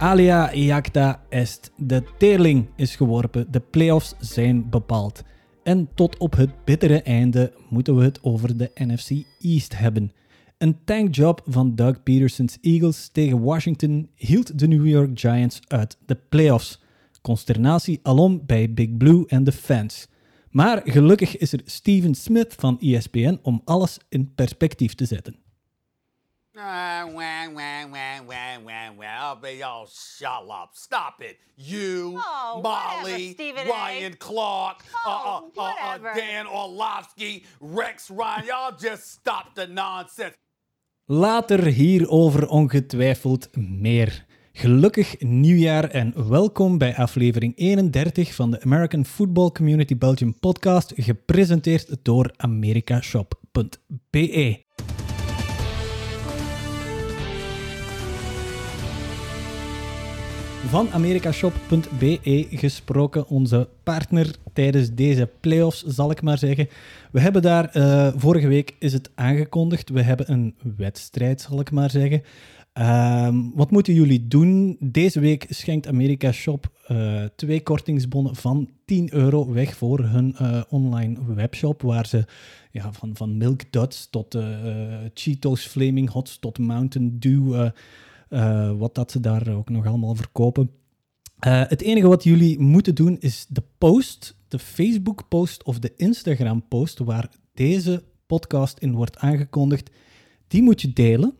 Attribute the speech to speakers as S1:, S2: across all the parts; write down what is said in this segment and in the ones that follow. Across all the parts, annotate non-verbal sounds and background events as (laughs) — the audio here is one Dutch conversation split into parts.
S1: Alia Iacta est. De teerling is geworpen, de playoffs zijn bepaald. En tot op het bittere einde moeten we het over de NFC East hebben. Een tankjob van Doug Peterson's Eagles tegen Washington hield de New York Giants uit de playoffs. Consternatie alom bij Big Blue en de fans. Maar gelukkig is er Steven Smith van ESPN om alles in perspectief te zetten.
S2: Ah, wah, wah, wah, wah, wah, wah. Oh, y'all shut up. Stop it. You,
S3: Oh,
S2: Molly,
S3: whatever, Stephen A.
S2: Ryan Clark, uh,
S3: Oh,
S2: uh, uh, uh. Dan Orlovsky, Rex Ryan. Y'all just stop the nonsense.
S1: Later hierover ongetwijfeld meer. Gelukkig nieuwjaar en welkom bij aflevering 31 van de American Football Community Belgium podcast, gepresenteerd door americashop.be. Van americashop.be gesproken, onze partner tijdens deze playoffs, zal ik maar zeggen. We hebben daar, eh, vorige week is het aangekondigd, we hebben een wedstrijd, zal ik maar zeggen. Ehm, wat moeten jullie doen? Deze week schenkt America Shop eh, twee kortingsbonnen van 10 euro weg voor hun eh, online webshop, waar ze ja, van, van Milk Duds tot Cheetos Flaming Hots tot Mountain Dew, eh, wat dat ze daar ook nog allemaal verkopen. Eh, het enige wat jullie moeten doen is de post, de Facebook-post of de Instagram-post waar deze podcast in wordt aangekondigd, die moet je delen.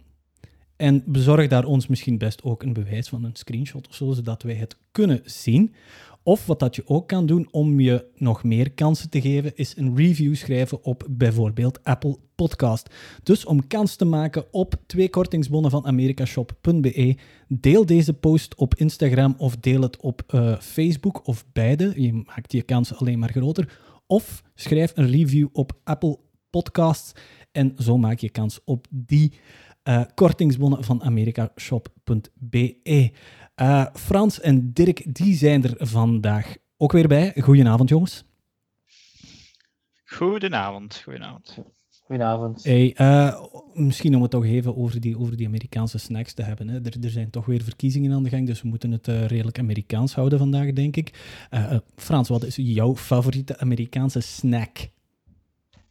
S1: En bezorg daar ons misschien best ook een bewijs van een screenshot of zo, zodat wij het kunnen zien. Of wat dat je ook kan doen om je nog meer kansen te geven, is een review schrijven op bijvoorbeeld Apple Podcast. Dus om kans te maken op twee kortingsbonnen van americashop.be, deel deze post op Instagram of deel het op eh, Facebook of beide. Je maakt je kans alleen maar groter. Of schrijf een review op Apple Podcasts en zo maak je kans op die eh, kortingsbonnen van americashop.be. Eh, Frans en Dirk, die zijn er vandaag ook weer bij. Goedenavond, jongens.
S4: Goedenavond, goedenavond.
S5: Goedenavond.
S1: Hey, eh, misschien om het toch even over die, over die Amerikaanse snacks te hebben. Hè. Er, er zijn toch weer verkiezingen aan de gang, dus we moeten het eh, redelijk Amerikaans houden vandaag, denk ik. Frans, wat is jouw favoriete Amerikaanse snack?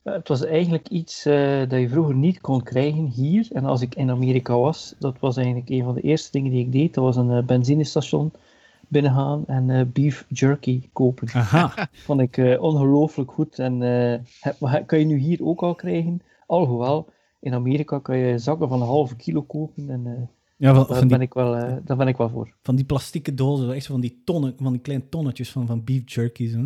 S5: Het was eigenlijk iets eh, dat je vroeger niet kon krijgen hier. En als ik in Amerika was, dat was eigenlijk een van de eerste dingen die ik deed. Dat was een eh, benzinestation binnengaan en eh, beef jerky kopen.
S1: Aha, (laughs)
S5: Vond ik ongelooflijk goed. En heb- kan je nu hier ook al krijgen. Alhoewel, in Amerika kan je zakken van een halve kilo kopen. En
S1: ja, van,
S5: daar,
S1: van,
S5: ben
S1: die,
S5: ik wel, daar ben ik wel voor.
S1: van die plastieke dozen, echt zo van die tonnen, van die kleine tonnetjes van, van beef jerkies. Hè?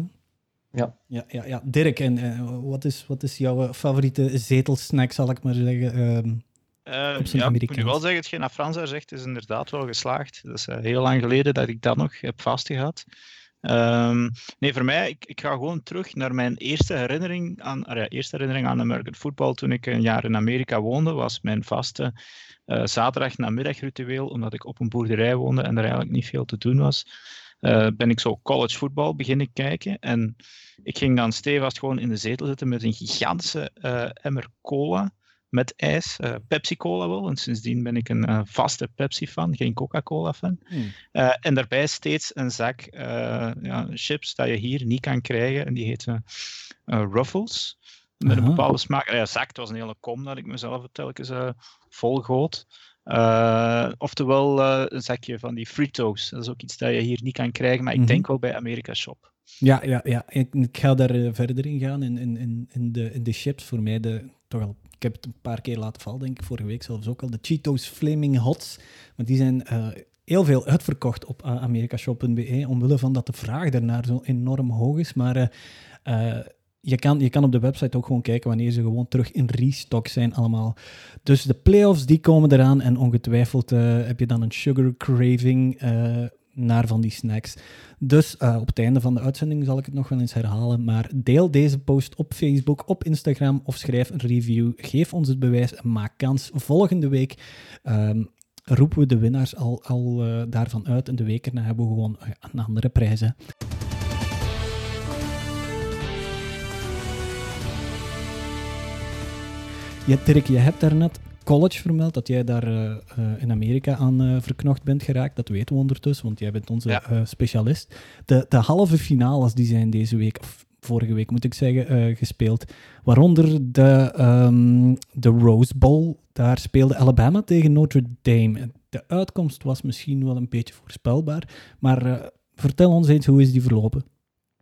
S5: Ja.
S1: Ja, ja, ja. Dirk, en eh, wat, is, wat is jouw favoriete zetelsnack, zal ik maar zeggen? Ehm,
S4: Eh,
S1: Op zijn
S4: ja, ik moet u wel zeggen, hetgeen dat Frans daar zegt, is inderdaad wel geslaagd. Dat is eh, heel lang geleden dat ik dat nog heb vastgehad. Ehm, nee, voor mij, ik, ik ga gewoon terug naar mijn eerste herinnering aan, ah ja, eerste herinnering aan American football. Toen ik een jaar in Amerika woonde, was mijn vaste eh zaterdag namiddagritueel, omdat ik op een boerderij woonde en er eigenlijk niet veel te doen was. Eh, ben ik zo college voetbal beginnen kijken. En ik ging dan stevast gewoon in de zetel zitten met een gigantische eh, emmer cola met ijs. eh, Pepsi-Cola wel, en sindsdien ben ik een vaste Pepsi-fan, geen Coca-Cola-fan.
S1: Hmm.
S4: En daarbij steeds een zak ja, chips dat je hier niet kan krijgen, en die eh, Ruffles. Met een bepaalde smaak. Ja, zak, het was een hele kom dat ik mezelf telkens volgoot. Eh, oftewel eh, een zakje van die Fritos. Dat is ook iets dat je hier niet kan krijgen, maar ik
S1: Mhm.
S4: denk wel bij America Shop.
S1: Ja, ja, ja. Ik, ik ga daar eh, verder in gaan. In, in, in, de, in de chips voor mij, de, toch al, ik heb het een paar keer laten vallen, denk ik, vorige week zelfs ook al. De Cheetos Flaming Hots. Maar die zijn heel veel uitverkocht op uh, americashop.be, omwille van dat de vraag daarnaar zo enorm hoog is. Maar je, kan, je kan op de website ook gewoon kijken wanneer ze gewoon terug in restock zijn allemaal. Dus de playoffs die komen eraan en ongetwijfeld eh, heb je dan een sugar craving eh, naar van die snacks. Dus eh, op het einde van de uitzending zal ik het nog wel eens herhalen. Maar deel deze post op Facebook, op Instagram of schrijf een review. Geef ons het bewijs en maak kans. Volgende week ehm, roepen we de winnaars al, al daarvan uit. En de week erna hebben we gewoon een andere prijs. Ja, Dirk, je hebt daarnet college vermeld, dat jij daar eh, eh, in Amerika aan eh, verknocht bent geraakt. Dat weten we ondertussen, want jij bent onze
S4: Ja.
S1: eh, specialist. De, de halve finales die zijn deze week, of vorige week moet ik zeggen, eh, gespeeld. Waaronder de, ehm, de Rose Bowl. Daar speelde Alabama tegen Notre Dame. De uitkomst was misschien wel een beetje voorspelbaar, maar eh, vertel ons eens, hoe is die verlopen?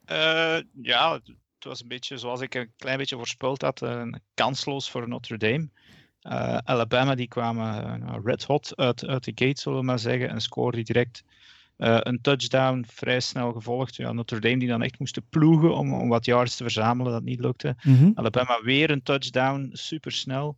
S4: Eh, ja, het was een beetje zoals ik een klein beetje voorspeld had, eh, kansloos voor Notre Dame. Eh, Alabama die kwamen eh, red hot uit, uit de gate, zullen we maar zeggen, en scoorde die eh, een touchdown, vrij snel gevolgd. Ja, Notre Dame die dan echt moesten ploegen om, om wat yards te verzamelen, dat niet lukte.
S1: Mhm.
S4: Alabama weer een touchdown, supersnel.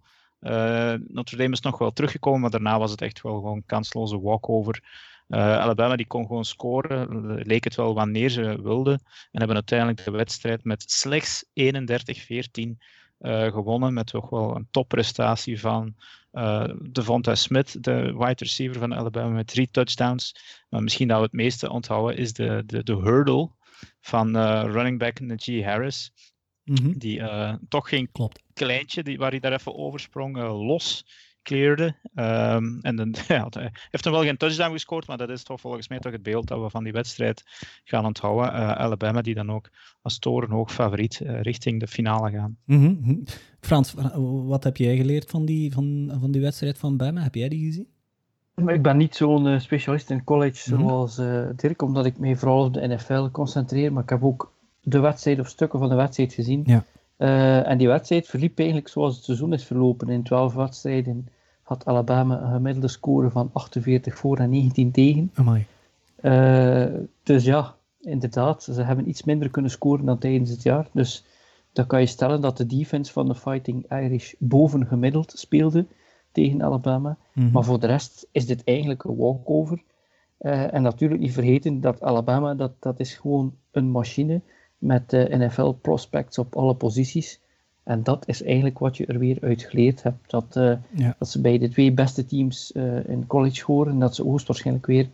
S4: Notre Dame is nog wel teruggekomen, maar daarna was het echt wel gewoon een kansloze walkover. Eh, Alabama die kon gewoon scoren, eh, leek het wel wanneer ze wilden. En hebben uiteindelijk de wedstrijd met slechts 31-14 eh, gewonnen. Met toch wel een topprestatie van eh Devonta Smith, de wide receiver van Alabama, met drie touchdowns. Maar misschien dat we het meeste onthouden is de, de, de hurdle van running back Najee Harris.
S1: Mhm.
S4: Die eh, toch geen
S1: Klopt.
S4: kleintje die, waar hij daar even oversprong, eh, los clearde. Ehm, en dan, (laughs) ja, hij heeft hem wel geen touchdown gescoord, maar dat is toch volgens mij toch het beeld dat we van die wedstrijd gaan onthouden. Eh, Alabama die dan ook als torenhoog favoriet eh, richting de finale gaan.
S1: Mhm, mhm. Frans, wa- wat heb jij geleerd van die, van, van die wedstrijd van Bama? Heb jij die gezien?
S5: Maar ik ben niet zo'n eh, specialist in college
S1: Mhm.
S5: zoals eh, Dirk, omdat ik me vooral op de NFL concentreer. Maar ik heb ook de wedstrijd of stukken van de wedstrijd gezien.
S1: Ja.
S5: Eh, en die wedstrijd verliep eigenlijk zoals het seizoen is verlopen. In 12 wedstrijden had Alabama een gemiddelde score van 48 voor en 19 tegen.
S1: Amai.
S5: Eh, dus ja, inderdaad, ze hebben iets minder kunnen scoren dan tijdens het jaar. Dus dan kan je stellen dat de defense van de Fighting Irish boven gemiddeld speelde tegen Alabama.
S1: Mhm.
S5: Maar voor de rest is dit eigenlijk een walkover. Eh, en natuurlijk niet vergeten dat Alabama, dat, dat is gewoon een machine met eh, NFL-prospects op alle posities. En dat is eigenlijk wat je er weer uit geleerd hebt. Dat, eh,
S1: Ja.
S5: dat ze bij de twee beste teams eh, in college horen. En dat ze hoogstwaarschijnlijk weer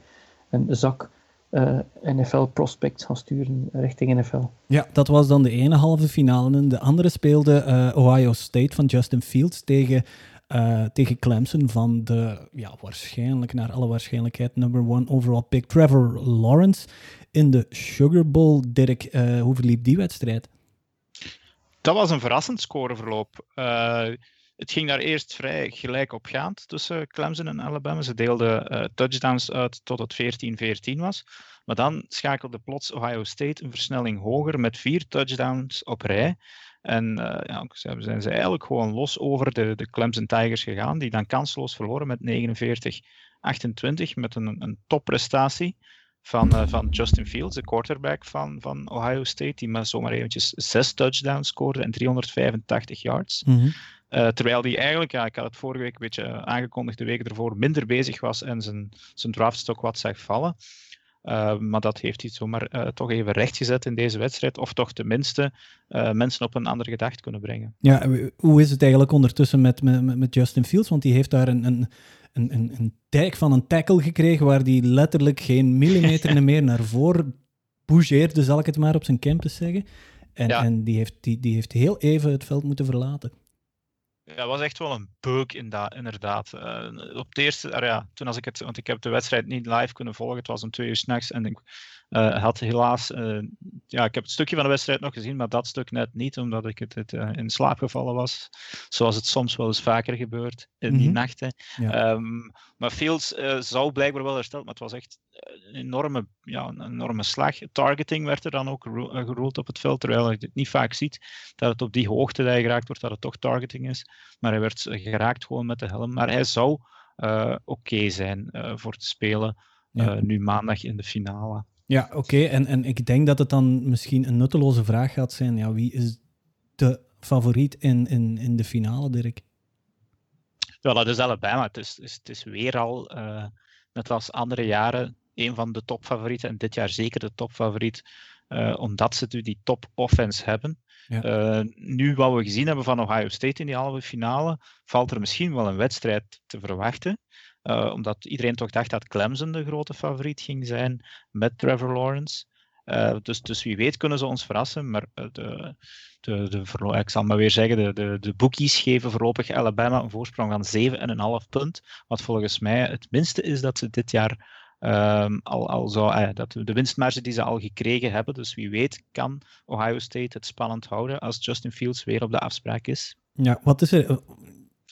S5: een zak eh, NFL-prospects gaan sturen richting NFL.
S1: Ja, dat was dan de ene halve finale. En de andere speelde Ohio State van Justin Fields tegen, eh, tegen Clemson van de, ja, waarschijnlijk, naar alle waarschijnlijkheid, number one overall pick Trevor Lawrence in de Sugar Bowl. Dirk, eh, hoe verliep die wedstrijd?
S4: Dat was een verrassend scoreverloop. Eh, het ging daar eerst vrij gelijk opgaand tussen Clemson en Alabama. Ze deelden touchdowns uit tot het 14-14 was. Maar dan schakelde plots Ohio State een versnelling hoger met vier touchdowns op rij. En eh, ja, zijn ze eigenlijk gewoon los over de, de Clemson Tigers gegaan, die dan kansloos verloren met 49-28 met een, een topprestatie van, eh, van Justin Fields, de quarterback van, van Ohio State, die maar zomaar eventjes zes touchdowns scoorde en 385 yards. Eh, terwijl hij eigenlijk, ja, ik had het vorige week een beetje aangekondigd, de weken ervoor, minder bezig was en zijn, zijn draftstok wat zag vallen. Uh, maar dat heeft hij zomaar uh, toch even rechtgezet in deze wedstrijd. Of toch tenminste uh, mensen op een andere gedachte kunnen brengen.
S1: Ja, hoe is het eigenlijk ondertussen met, met, met Justin Fields? Want die heeft daar een, een, een, een, dijk van een tackle gekregen waar die letterlijk geen millimeter (laughs) meer naar voren bougeerde, zal ik het maar op zijn campus zeggen. En, ja. en die, heeft, die, die heeft heel even het veld moeten verlaten.
S4: Ja, was echt wel een beuk inderdaad. Uh, op het eerste, uh, ja, toen als ik het, want ik heb de wedstrijd niet live kunnen volgen, het was om twee uur s'nachts en ik had helaas, ja, ik heb het stukje van de wedstrijd nog gezien, maar dat stuk net niet, omdat ik het, het in slaap gevallen was, zoals het soms wel eens vaker gebeurt in die mm -hmm. nachten. Ja. Um, maar Fields zou blijkbaar wel hersteld, maar het was echt een enorme, ja, een enorme slag. Targeting werd er dan ook geroeld op het veld, terwijl je het niet vaak ziet dat het op die hoogte dat hij geraakt wordt, dat het toch targeting is. Maar hij werd geraakt gewoon met de helm. Maar hij zou uh, oké okay zijn uh, voor te spelen ja. nu maandag in de finale.
S1: Ja, oké. Okay. En, en ik denk dat het dan misschien een nutteloze vraag gaat zijn. Ja, wie is de favoriet in, in, in de finale, Dirk?
S4: Ja, dat is Alabama. Het is, het is weer al, uh, net als andere jaren, een van de topfavorieten. En dit jaar zeker de topfavoriet, uh, omdat ze nu die top offense hebben. Ja. Uh, nu wat we gezien hebben van Ohio State in die halve finale, valt er misschien wel een wedstrijd te verwachten. Uh, omdat iedereen toch dacht dat Clemson de grote favoriet ging zijn met Trevor Lawrence. Uh, dus, dus wie weet kunnen ze ons verrassen. Maar uh, de, de, de, ik zal maar weer zeggen, de, de, de bookies geven voorlopig Alabama een voorsprong van 7,5 punt. Wat volgens mij het minste is dat ze dit jaar um, al, al zou, dat de winstmarge die ze al gekregen hebben. Dus wie weet kan Ohio State het spannend houden als Justin Fields weer op de afspraak is.
S1: Ja, wat is er,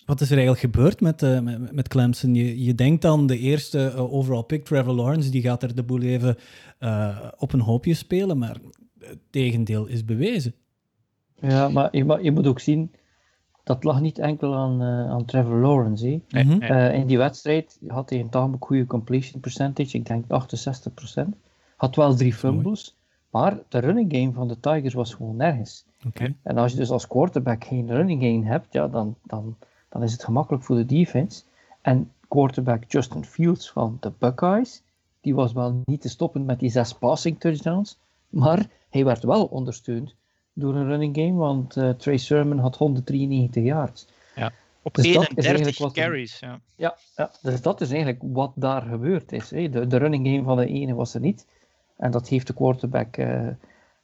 S1: wat is er eigenlijk gebeurd met, uh, met, met, Clemson? Je, je denkt dan de eerste uh, overall pick, Trevor Lawrence, die gaat er de boel even uh, op een hoopje spelen, maar het tegendeel is bewezen.
S5: Ja, maar je, je moet ook zien, dat lag niet enkel aan, aan Trevor Lawrence. Nee, mm -hmm. in die wedstrijd had hij een tamelijk goede completion percentage, ik denk 68%. Had wel drie fumbles, maar de running game van de Tigers was gewoon nergens.
S1: Okay.
S5: En als je dus als quarterback geen running game hebt, ja, dan, dan dan is het gemakkelijk voor de defense. En quarterback Justin Fields van de Buckeyes, die was wel niet te stoppen met die zes passing touchdowns, maar hij werd wel ondersteund door een running game, want uh, Trey Sermon had 193 yards.
S4: Ja, op dus 31 carries. Ja.
S5: ja. Ja, dus dat is eigenlijk wat daar gebeurd is. Hè. De, de running game van de ene was er niet. En dat heeft de quarterback uh,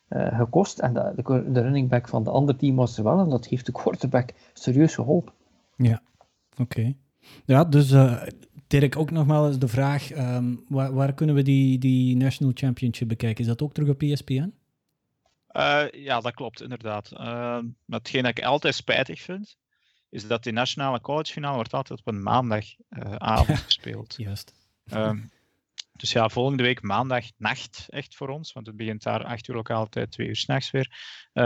S5: uh, gekost. En de, de, de running back van de andere team was er wel. En dat heeft de quarterback serieus geholpen.
S1: Ja, oké. Ja, dus uh, Dirk, ook nogmaals de vraag, um, waar, waar, kunnen we die, die National Championship bekijken? Is dat ook terug op ESPN?
S4: Uh, ja, dat klopt, inderdaad. Uh, maar hetgeen dat ik altijd spijtig vind, is dat die nationale collegefinale wordt altijd op een maandagavond uh, gespeeld. (laughs)
S1: Juist.
S4: Um, dus ja, volgende week maandag nacht echt voor ons, want het begint daar 8 uur lokaal tijd, 2 uur s'nachts weer.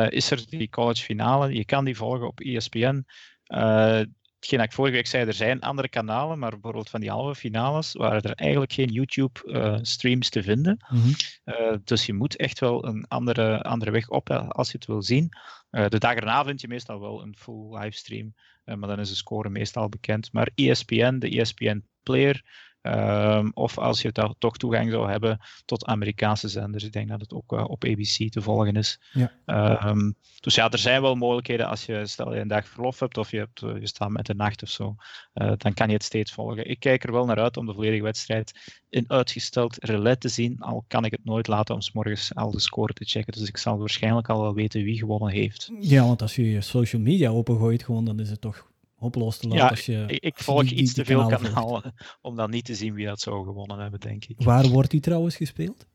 S4: is er die collegefinale. Je kan die volgen op ESPN. Uh, hetgeen ik vorige week zei, er zijn andere kanalen, maar bijvoorbeeld van die halve finales waren er eigenlijk geen YouTube-streams uh, te vinden.
S1: Mm -hmm.
S4: uh, dus je moet echt wel een andere, andere weg op als je het wil zien. Uh, de dag erna vind je meestal wel een full livestream, maar dan is de score meestal bekend. Maar ESPN, de ESPN Player, Um, of als je daar toch toegang zou hebben tot Amerikaanse zenders. Ik denk dat het ook uh, op ABC te volgen is.
S1: Ja.
S4: Um, dus ja, er zijn wel mogelijkheden als je, stel je een dag verlof hebt of je, hebt, uh, je staat met de nacht of zo, uh, dan kan je het steeds volgen. Ik kijk er wel naar uit om de volledige wedstrijd in uitgesteld relais te zien, al kan ik het nooit laten om s morgens al de score te checken. Dus ik zal waarschijnlijk al wel weten wie gewonnen heeft.
S1: Ja, want als je je social media opengooit, gewoon, dan is het toch hopeloos te laten.
S4: Ja,
S1: als je,
S4: ik, ik volg die, iets te veel kanalen, (laughs) om dan niet te zien wie dat zou gewonnen hebben, denk ik.
S1: Waar wordt die trouwens gespeeld?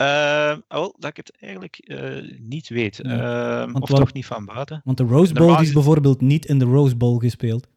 S4: Uh, oh, dat ik het eigenlijk uh, niet weet. Ja, uh, of wat, toch niet van buiten.
S1: Want de Rose Bowl is bijvoorbeeld niet in de Rose Bowl gespeeld.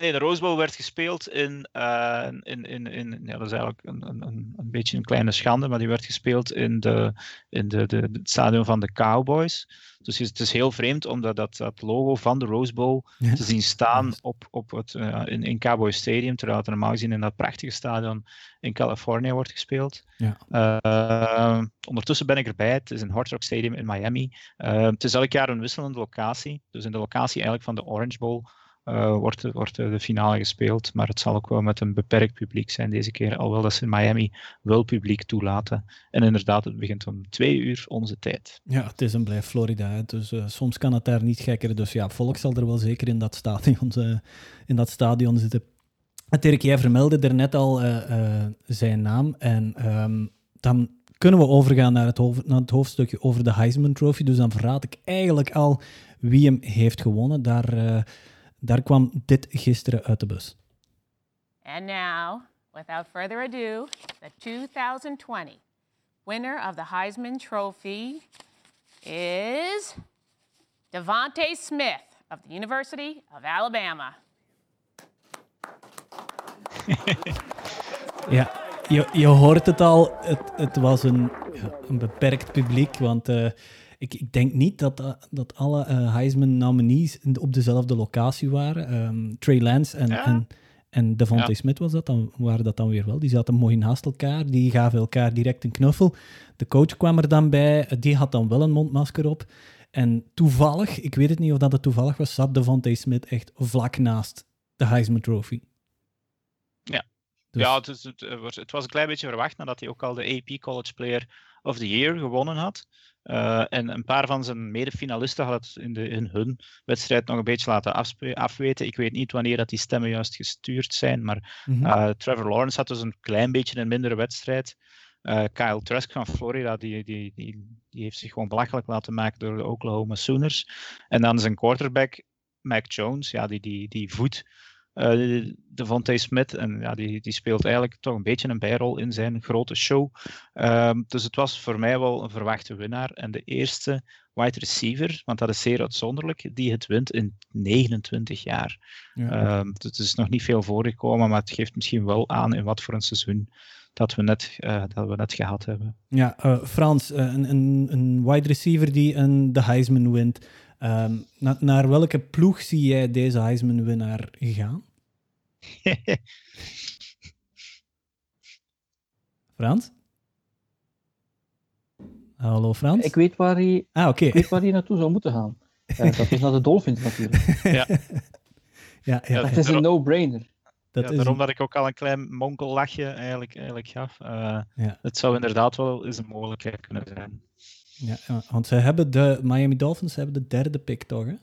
S4: Nee, de Rose Bowl werd gespeeld in, uh, in, in, in ja, dat is eigenlijk een, een, een beetje een kleine schande, maar die werd gespeeld in, de, in de, de, het stadion van de Cowboys. Dus het is heel vreemd om dat, dat, dat logo van de Rose Bowl te zien staan op, op het, uh, in, in Cowboy Stadium, terwijl het normaal gezien in dat prachtige stadion in Californië wordt gespeeld.
S1: Ja.
S4: Uh, ondertussen ben ik erbij. Het is een Hard Rock Stadium in Miami. Het is elk jaar een wisselende locatie. Dus in de locatie eigenlijk van de Orange Bowl uh, wordt, wordt de finale gespeeld. Maar het zal ook wel met een beperkt publiek zijn deze keer. Alhoewel dat ze in Miami wel publiek toelaten. En inderdaad, het begint om twee uur onze tijd.
S1: Ja, het is en blijft Florida. Dus uh, soms kan het daar niet gekker. Dus ja, volk zal er wel zeker in dat stadion, uh, (laughs) in dat stadion zitten. Dirk, jij vermeldde er net al zijn naam. En um, dan kunnen we overgaan naar het, naar het hoofdstukje over de Heisman Trophy. Dus dan verraad ik eigenlijk al wie hem heeft gewonnen. Daar Daar kwam dit gisteren uit de bus.
S3: And now, without further ado, the 2020 winner of the Heisman Trophy is Devontae Smith of the University of Alabama. (laughs)
S1: ja, je, je hoort het al. Het, het was een, een beperkt publiek, want uh, ik, ik denk niet dat, uh, dat alle uh, Heisman-nominees op dezelfde locatie waren. Um, Trey Lance en, ja. en, en Devontae ja. Smith was dat dan, waren dat dan weer wel. Die zaten mooi naast elkaar. Die gaven elkaar direct een knuffel. De coach kwam er dan bij. Die had dan wel een mondmasker op. En toevallig, ik weet het niet of dat het toevallig was, zat Devontae Smith echt vlak naast de Heisman Trophy.
S4: Ja, dus. ja het, is, het, het, was een klein beetje verwacht nadat hij ook al de AP College Player of the Year gewonnen had. Uh, en een paar van zijn medefinalisten hadden het in, de, in hun wedstrijd nog een beetje laten afweten. Ik weet niet wanneer dat die stemmen juist gestuurd zijn, maar -hmm. uh, Trevor Lawrence had dus een klein beetje een mindere wedstrijd. Eh, Kyle Trask van Florida, die, die, die, die heeft zich gewoon belachelijk laten maken door de Oklahoma Sooners. En dan zijn quarterback, Mac Jones, ja, die, die, die voedt uh, Devontae Smith. En ja, die, die speelt eigenlijk toch een beetje een bijrol in zijn grote show. Um, dus het was voor mij wel een verwachte winnaar. En de eerste wide receiver, want dat is zeer uitzonderlijk, die het wint in 29 jaar. Ja. Um, het is nog niet veel voorgekomen, maar het geeft misschien wel aan in wat voor een seizoen dat we net, uh, dat we net gehad hebben.
S1: Ja, uh, Frans, een, een, een wide receiver die een, de Heisman wint. Um, na, naar welke ploeg zie jij deze Heisman-winnaar gaan? (laughs) Frans? Hallo Frans?
S5: Ik weet waar hij,
S1: ah, okay.
S5: ik weet waar hij naartoe zou moeten gaan. Uh, dat is naar de Dolphins natuurlijk. (laughs)
S4: ja.
S1: ja, ja.
S5: Het is een no-brainer.
S4: Dat ja, is daarom een... dat ik ook al een klein monkellachje eigenlijk, eigenlijk gaf. Uh, ja. Het zou inderdaad wel eens een mogelijkheid kunnen zijn.
S1: Ja, want ze hebben de Miami Dolphins hebben de derde pick toch, hè?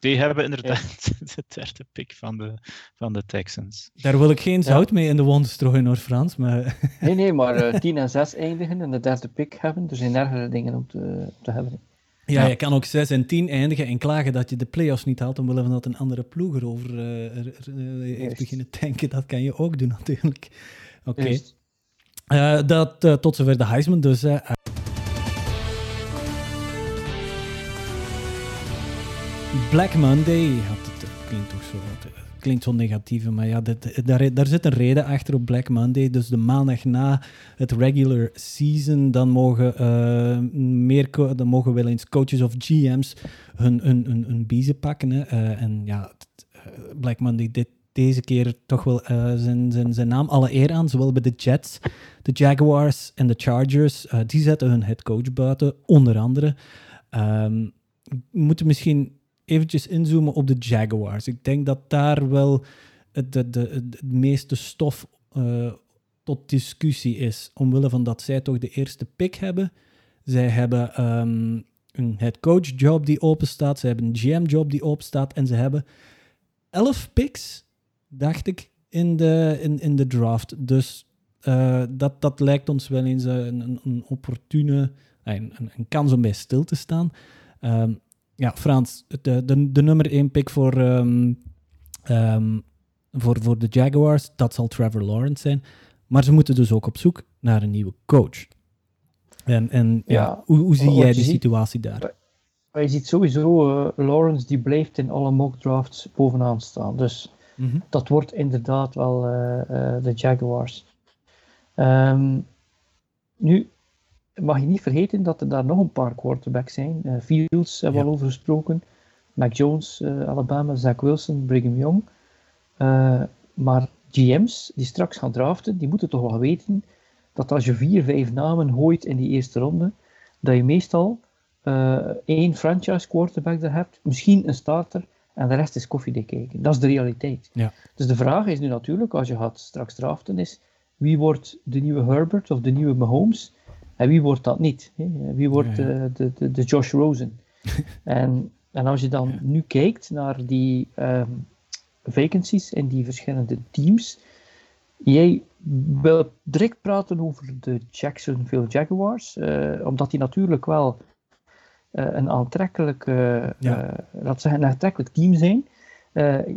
S4: Die hebben inderdaad ja. (laughs) de derde pick van de, van de Texans.
S1: Daar wil ik geen zout ja. mee in de wond strooien, hoor, Frans. Maar... (laughs)
S5: Nee, nee, maar (laughs) uh, 10 en 6 eindigen en de derde pick hebben. Er zijn ergere dingen om te, te hebben.
S1: Ja, ja, je kan ook 6 en 10 eindigen en klagen dat je de playoffs niet haalt, omwille van dat een andere ploeg erover uh, er, er, heeft beginnen denken. Dat kan je ook doen, natuurlijk. Oké. Okay. Uh, dat uh, tot zover de Heisman. Dus Black Monday, dat klinkt toch zo, dat klinkt zo negatief, maar ja, dat, daar, daar zit een reden achter op Black Monday. Dus de maandag na het regular season, dan mogen, uh, meer dan mogen wel eens coaches of GM's hun, hun, hun, hun biezen pakken. Hè. En ja, Black Monday dit, deze keer toch wel zijn, zijn, zijn naam alle eer aan, zowel bij de Jets, de Jaguars en de Chargers. die zetten hun head coach buiten, onder andere. Um, moeten misschien eventjes inzoomen op de Jaguars. Ik denk dat daar wel het, de, de, het meeste stof uh, tot discussie is, omwille van dat zij toch de eerste pick hebben. Zij hebben um, een head coach job die open staat, ze hebben een GM job die open staat en ze hebben elf picks, dacht ik, in de, in, in de draft. Dus uh, dat, dat lijkt ons wel eens een, een, een opportune, een, een, kans om bij stil te staan. Um, ja, Frans, de, de, de nummer 1 pick voor, um, um, voor, voor de Jaguars, dat zal Trevor Lawrence zijn. Maar ze moeten dus ook op zoek naar een nieuwe coach. En, en ja, ja hoe, hoe zie jij ziet, situatie daar?
S5: Je ziet sowieso, uh, Lawrence die blijft in alle mock drafts bovenaan staan. Dus mm -hmm. dat wordt inderdaad wel uh, uh, de Jaguars. Um, nu, mag je niet vergeten dat er daar nog een paar quarterbacks zijn. Uh, Fields hebben we ja. al over gesproken. Mac Jones, uh, Alabama, Zach Wilson, Brigham Young. Uh, maar GM's die straks gaan draften, die moeten toch wel weten dat als je vier, vijf namen gooit in die eerste ronde, dat je meestal één franchise quarterback er hebt, misschien een starter, en de rest is koffiedik kijken. Dat is de realiteit.
S1: Ja.
S5: Dus de vraag is nu natuurlijk, als je gaat straks draften, is wie wordt de nieuwe Herbert of de nieuwe Mahomes? En wie wordt dat niet? Wie wordt ja, ja. De, de, de, Josh Rosen? (laughs) en, en als je dan ja. nu kijkt naar die um, vacancies in die verschillende teams, jij wil direct praten over de Jacksonville Jaguars, uh, omdat die natuurlijk wel uh, een aantrekkelijk, uh, laat zeggen, een aantrekkelijk team zijn.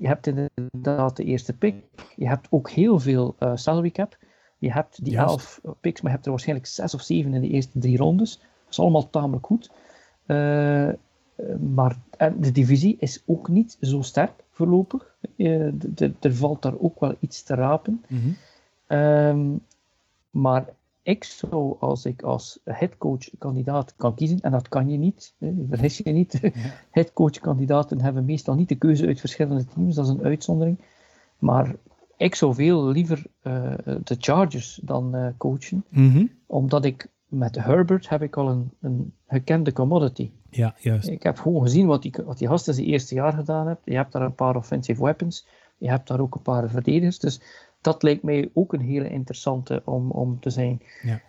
S5: je hebt inderdaad de eerste pick, je hebt ook heel veel salary cap. Je hebt die elf picks, maar je hebt er waarschijnlijk zes of zeven in de eerste drie rondes. Dat is allemaal tamelijk goed. Uh, maar de divisie is ook niet zo sterk voorlopig. Uh, er valt daar ook wel iets te rapen.
S1: Mm -hmm.
S5: um, maar ik zou, als ik als headcoach-kandidaat kan kiezen, en dat kan je niet, vergis je niet, ja. (laughs) headcoach-kandidaten hebben meestal niet de keuze uit verschillende teams, dat is een uitzondering. Maar ik zou veel liever uh, de Chargers dan uh, coachen.
S1: Mm -hmm.
S5: Omdat ik met Herbert heb ik al een, een gekende commodity.
S1: Ja, juist.
S5: Ik heb gewoon gezien wat die, wat die gast in zijn eerste jaar gedaan heeft. Je hebt daar een paar offensive weapons. Je hebt daar ook een paar verdedigers. Dus dat lijkt mij ook een hele interessante om, om te zijn.
S1: Ja.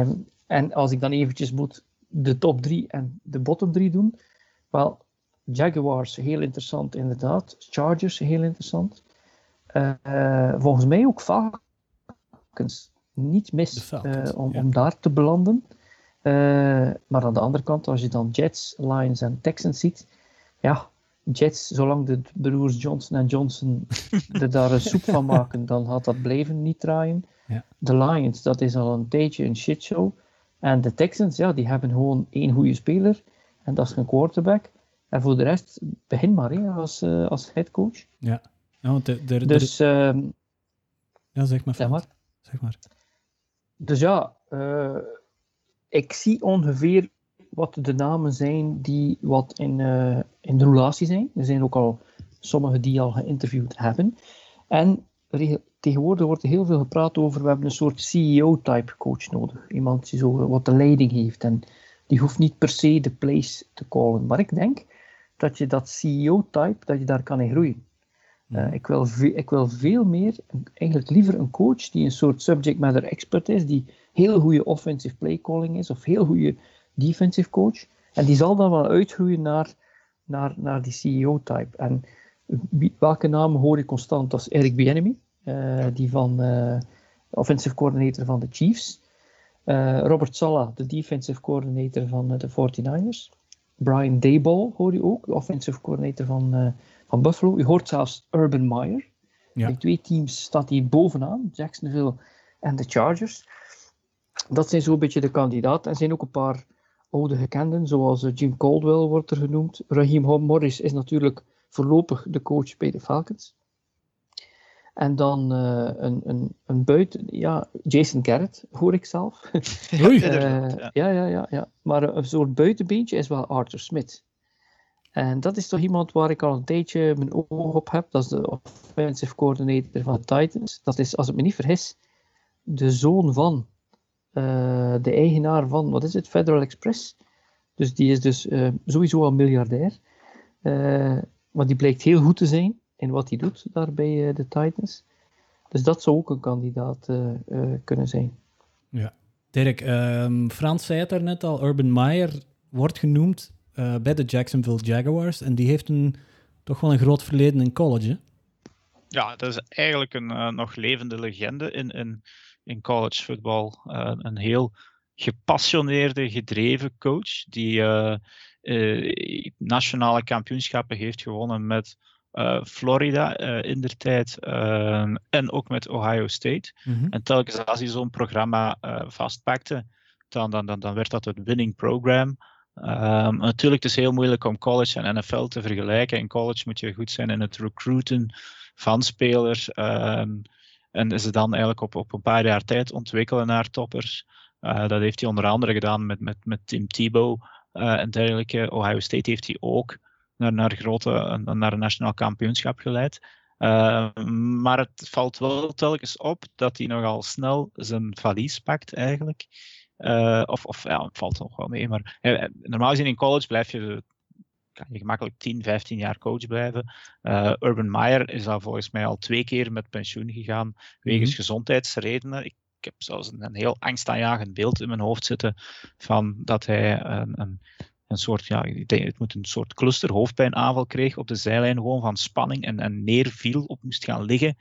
S5: Um, en als ik dan eventjes moet de top 3 en de bottom 3 doen. Wel, Jaguars heel interessant inderdaad. Chargers heel interessant. Uh, volgens mij ook Falcons. niet mis eh, om,
S1: ja.
S5: om daar te belanden. Eh, maar aan de andere kant, als je dan Jets, Lions en Texans ziet, ja, Jets, zolang de broers Johnson en Johnson (laughs) er daar een soep van maken, dan gaat dat blijven niet draaien.
S1: Ja.
S5: De Lions, dat is al een tijdje een shitshow. En de Texans, ja, die hebben gewoon één goede speler. En dat is een quarterback. En voor de rest, begin maar hè, als, eh, als headcoach.
S1: Ja, want er, er, er-
S5: Dus, ehm,
S1: ja, zeg maar.
S5: zeg maar.
S1: Zeg maar.
S5: Dus ja, eh, ik zie ongeveer wat de namen zijn die wat in, eh, in de relatie zijn. Er zijn ook al sommigen die al geïnterviewd hebben. En tegenwoordig wordt er heel veel gepraat over, we hebben een soort CEO-type coach nodig. Iemand die zo wat de leiding heeft en die hoeft niet per se de plays te callen. Maar ik denk dat je dat CEO-type, dat je daar kan in groeien. Eh, ik, wil ik wil veel meer, eigenlijk liever een coach die een soort subject matter expert is, die heel goede offensive play calling is, of heel goede defensive coach. En die zal dan wel uitgroeien naar, naar, naar die CEO-type. En welke namen hoor ik constant? Dat is Eric Bieniemy, eh, die van eh, offensive coordinator van de Chiefs. Robert Sala, de defensive coordinator van de 49ers. Brian Dayball hoor je ook, de offensive coordinator van, van Buffalo. Je hoort zelfs Urban Meyer.
S1: Ja.
S5: Die twee teams staat hij bovenaan, Jacksonville en de Chargers. Dat zijn zo'n beetje de kandidaten. Er zijn ook een paar oude gekenden, zoals eh, Jim Caldwell wordt er genoemd. Raheem Morris is natuurlijk voorlopig de coach bij de Falcons. En dan eh, een, een, een buiten, ja, Jason Garrett hoor ik zelf.
S1: Oei. (laughs)
S5: Eh,
S4: ja.
S5: ja, ja, ja, ja. Maar een soort buitenbeentje is wel Arthur Smith. En dat is toch iemand waar ik al een tijdje mijn oog op heb. Dat is de offensive coordinator van de Titans. Dat is, als ik me niet vergis, de zoon van eh, de eigenaar van, wat is het, Federal Express. Dus die is dus eh, sowieso al miljardair. Eh, maar die blijkt heel goed te zijn in wat hij doet daar bij de Titans. Dus dat zou ook een kandidaat kunnen zijn.
S1: Ja. Dirk, ehm, Frans zei het daarnet al, Urban Meyer wordt genoemd eh, bij de Jacksonville Jaguars en die heeft een, toch wel een groot verleden in college. hè?
S4: Ja, dat is eigenlijk een eh, nog levende legende in, in, in college voetbal. Eh, een heel gepassioneerde, gedreven coach die nationale kampioenschappen heeft gewonnen met Florida in der tijd en ook met Ohio State. En telkens als hij zo'n programma vastpakte, dan, dan, dan, dan werd dat het winning program. Ehm, natuurlijk, het is heel moeilijk om college en NFL te vergelijken. In college moet je goed zijn in het recruiten van spelers. ehm, en ze dan eigenlijk op, op een paar jaar tijd ontwikkelen naar toppers. Eh, dat heeft hij onder andere gedaan met, met, met Tim Tebow eh, en dergelijke. Ohio State heeft hij ook naar, naar, grote, naar een nationaal kampioenschap geleid. Uh, maar het valt wel telkens op dat hij nogal snel zijn valies pakt, eigenlijk. Uh, of, of ja, het valt nog wel mee. Maar uh, normaal gezien in college blijf je, kan je gemakkelijk 10, 15 jaar coach blijven. Uh, Urban Meyer is al volgens mij al twee keer met pensioen gegaan wegens mm-hmm. gezondheidsredenen. Ik, ik heb zelfs een, een heel angstaanjagend beeld in mijn hoofd zitten van dat hij een, een een soort, ja, ik denk, het moet een soort cluster hoofdpijnaanval kreeg op de zijlijn gewoon van spanning en, en neerviel op moest gaan liggen.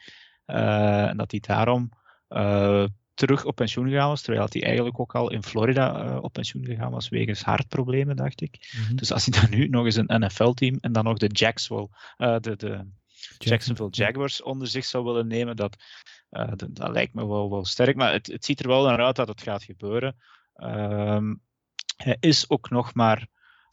S4: Uh, en dat hij daarom uh, terug op pensioen gegaan was, terwijl hij eigenlijk ook al in Florida uh, op pensioen gegaan was wegens hartproblemen, dacht ik. Mm-hmm. Dus als hij dan nu nog eens een NFL-team en dan nog de Jacksonville, de, de Jacksonville Jaguars onder zich zou willen nemen, dat, dat, dat, lijkt me wel, wel sterk. Maar het, het ziet er wel naar uit dat het gaat gebeuren. Um, hij is ook nog maar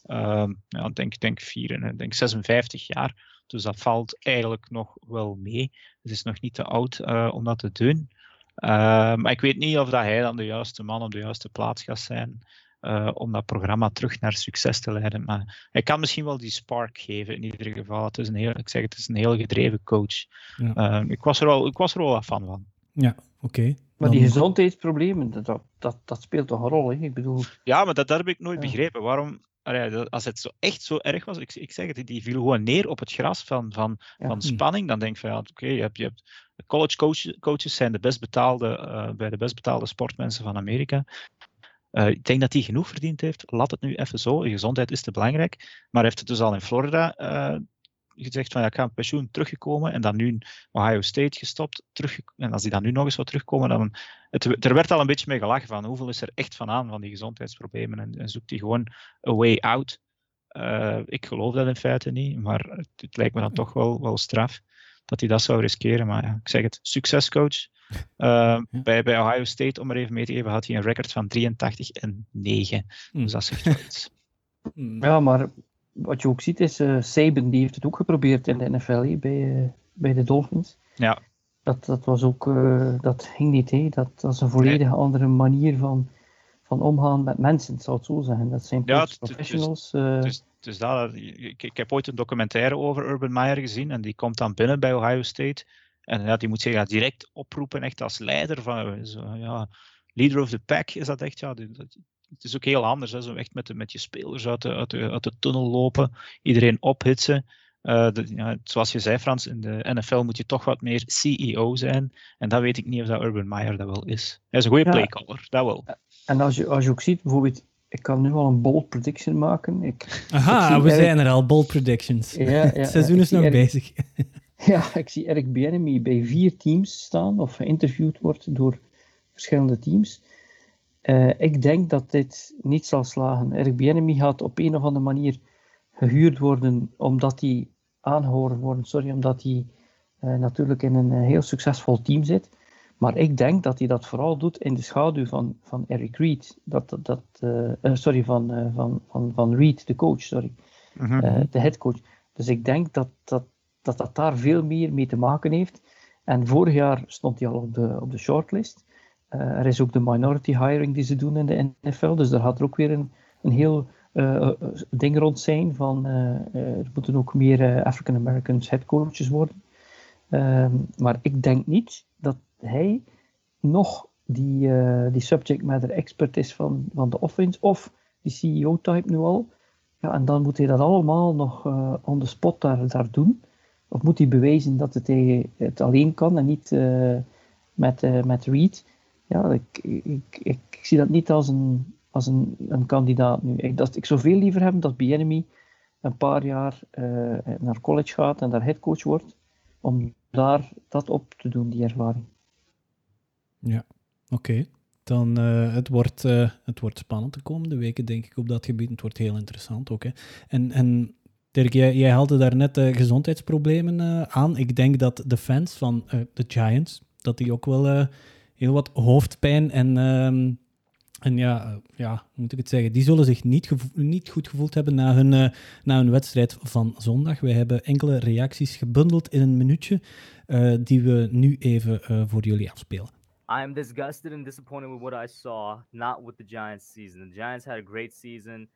S4: uh, ja, denk, denk, vier, denk 56 jaar. Dus dat valt eigenlijk nog wel mee. Het is nog niet te oud uh, om dat te doen. Uh, maar ik weet niet of dat hij dan de juiste man op de juiste plaats gaat zijn. Uh, om dat programma terug naar succes te leiden. Maar hij kan misschien wel die spark geven in ieder geval. Het is een heel, ik zeg, het is een heel gedreven coach. Ja. ik, was er wel, ik was er wel wat fan van.
S1: Ja, oké. Okay.
S5: Maar die gezondheidsproblemen, dat, dat, dat speelt toch een rol, hè? Ik bedoel...
S4: Ja, maar dat, dat heb ik nooit ja. begrepen. Waarom, als het zo echt zo erg was, ik, ik zeg het, die viel gewoon neer op het gras van, van, ja. van spanning. Dan denk ik van, ja, oké, okay, je hebt, je hebt college coach, coaches zijn de best betaalde, uh, bij de best betaalde sportmensen van Amerika. Uh, ik denk dat hij genoeg verdiend heeft. Laat het nu even zo. Gezondheid is te belangrijk. Maar heeft het dus al in Florida uh, gezegd van ja, ik ga op pensioen teruggekomen en dan nu in Ohio State gestopt. Terug, en als die dan nu nog eens zou terugkomen, dan... Het, er werd al een beetje mee gelachen van hoeveel is er echt van aan van die gezondheidsproblemen en, en zoekt hij gewoon a way out. Uh, ik geloof dat in feite niet, maar het, het, lijkt me dan toch wel, wel straf dat hij dat zou riskeren. Maar ja, ik zeg het, succescoach. Uh, bij, bij Ohio State, om er even mee te geven, had hij een record van 83 en 9. Mm. Dus dat zegt wel iets.
S5: Mm. Ja, maar wat je ook ziet is, uh, Saban die heeft het ook geprobeerd in de NFL bij, uh, bij de Dolphins.
S4: Ja.
S5: Dat, dat was ook, uh, dat ging niet, hè. Dat, dat is een volledig nee. andere manier van, van omgaan met mensen, zou het zo zijn. Dat zijn
S4: ja,
S5: professionals.
S4: Dus, dus, dus dat, ik, ik, heb ooit een documentaire over Urban Meyer gezien en die komt dan binnen bij Ohio State. En ja, die moet zich ja, direct oproepen, echt als leider van, zo, ja, leader of the pack is dat echt, ja, het is ook heel anders. Hè? Zo echt met, de, met je spelers uit de, uit, de, uit de tunnel lopen, iedereen ophitsen. Uh, de, ja, zoals je zei, Frans, in de NFL moet je toch wat meer CEO zijn. En dat weet ik niet of dat Urban Meyer dat wel is. Hij is een goede ja. playcaller, dat wel.
S5: En als je, als je ook ziet, bijvoorbeeld, ik kan nu al een bold prediction maken. Ik,
S1: Aha,
S5: ik
S1: we Eric... zijn er al, bold predictions.
S5: Ja, ja, (laughs)
S1: Het seizoen is nog
S5: Eric...
S1: bezig. (laughs)
S5: ja, ik zie Eric Bieniemy bij vier teams staan, of geïnterviewd wordt door verschillende teams. Uh, ik denk dat dit niet zal slagen. Eric Bieniemy gaat op een of andere manier gehuurd worden omdat hij aangehoord worden, sorry, omdat hij uh, natuurlijk in een heel succesvol team zit. Maar ik denk dat hij dat vooral doet in de schaduw van, van Eric Reed. Dat, dat, uh, sorry, van, van, van, van Reed, de coach, sorry.
S4: Mhm.
S5: de headcoach. Dus ik denk dat dat, dat dat daar veel meer mee te maken heeft. En vorig jaar stond hij al op de, op de shortlist. Uh, er is ook de minority hiring die ze doen in de NFL, dus daar gaat er ook weer een, een heel uh, ding rond zijn van er moeten ook meer African Americans headcoaches worden. Ehm, maar ik denk niet dat hij nog die, die subject matter expert is van, van de offense of die CEO-type nu al. Ja, en dan moet hij dat allemaal nog on the spot daar, daar doen. Of moet hij bewijzen dat het, hij het alleen kan en niet met, met Reed ja, ik, ik, ik, zie dat niet als een, als een, een kandidaat nu. Ik, dat, ik zou veel liever hebben dat Bienemy een paar jaar uh, naar college gaat en daar headcoach wordt, om daar dat op te doen, die ervaring.
S1: Ja, oké. Dan uh, het, wordt, uh, het wordt spannend de komende weken, denk ik, op dat gebied. Het wordt heel interessant ook. En, en Dirk, jij, jij haalde daar net gezondheidsproblemen aan. Ik denk dat de fans van de Giants, dat die ook wel heel wat hoofdpijn en, um, en ja, ja, hoe moet ik het zeggen, die zullen zich niet, niet goed gevoeld hebben na hun, uh, na hun wedstrijd van zondag. We hebben enkele reacties gebundeld in een minuutje uh, die we nu even voor jullie afspelen.
S6: I am disgusted and disappointed with what I saw, not with the Giants season. The Giants had a great season.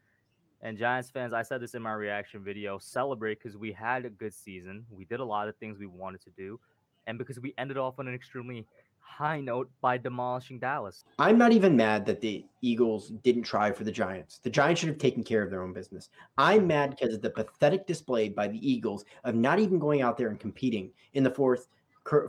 S6: And Giants fans, I said this in my reaction video celebrate because we had a good season. We did a lot of things we wanted to do. And because we ended off on an extremely high note by demolishing Dallas.
S7: I'm not even mad that the Eagles didn't try for the Giants. The Giants should have taken care of their own business. I'm mad because of the pathetic display by the Eagles of not even going out there and competing in the fourth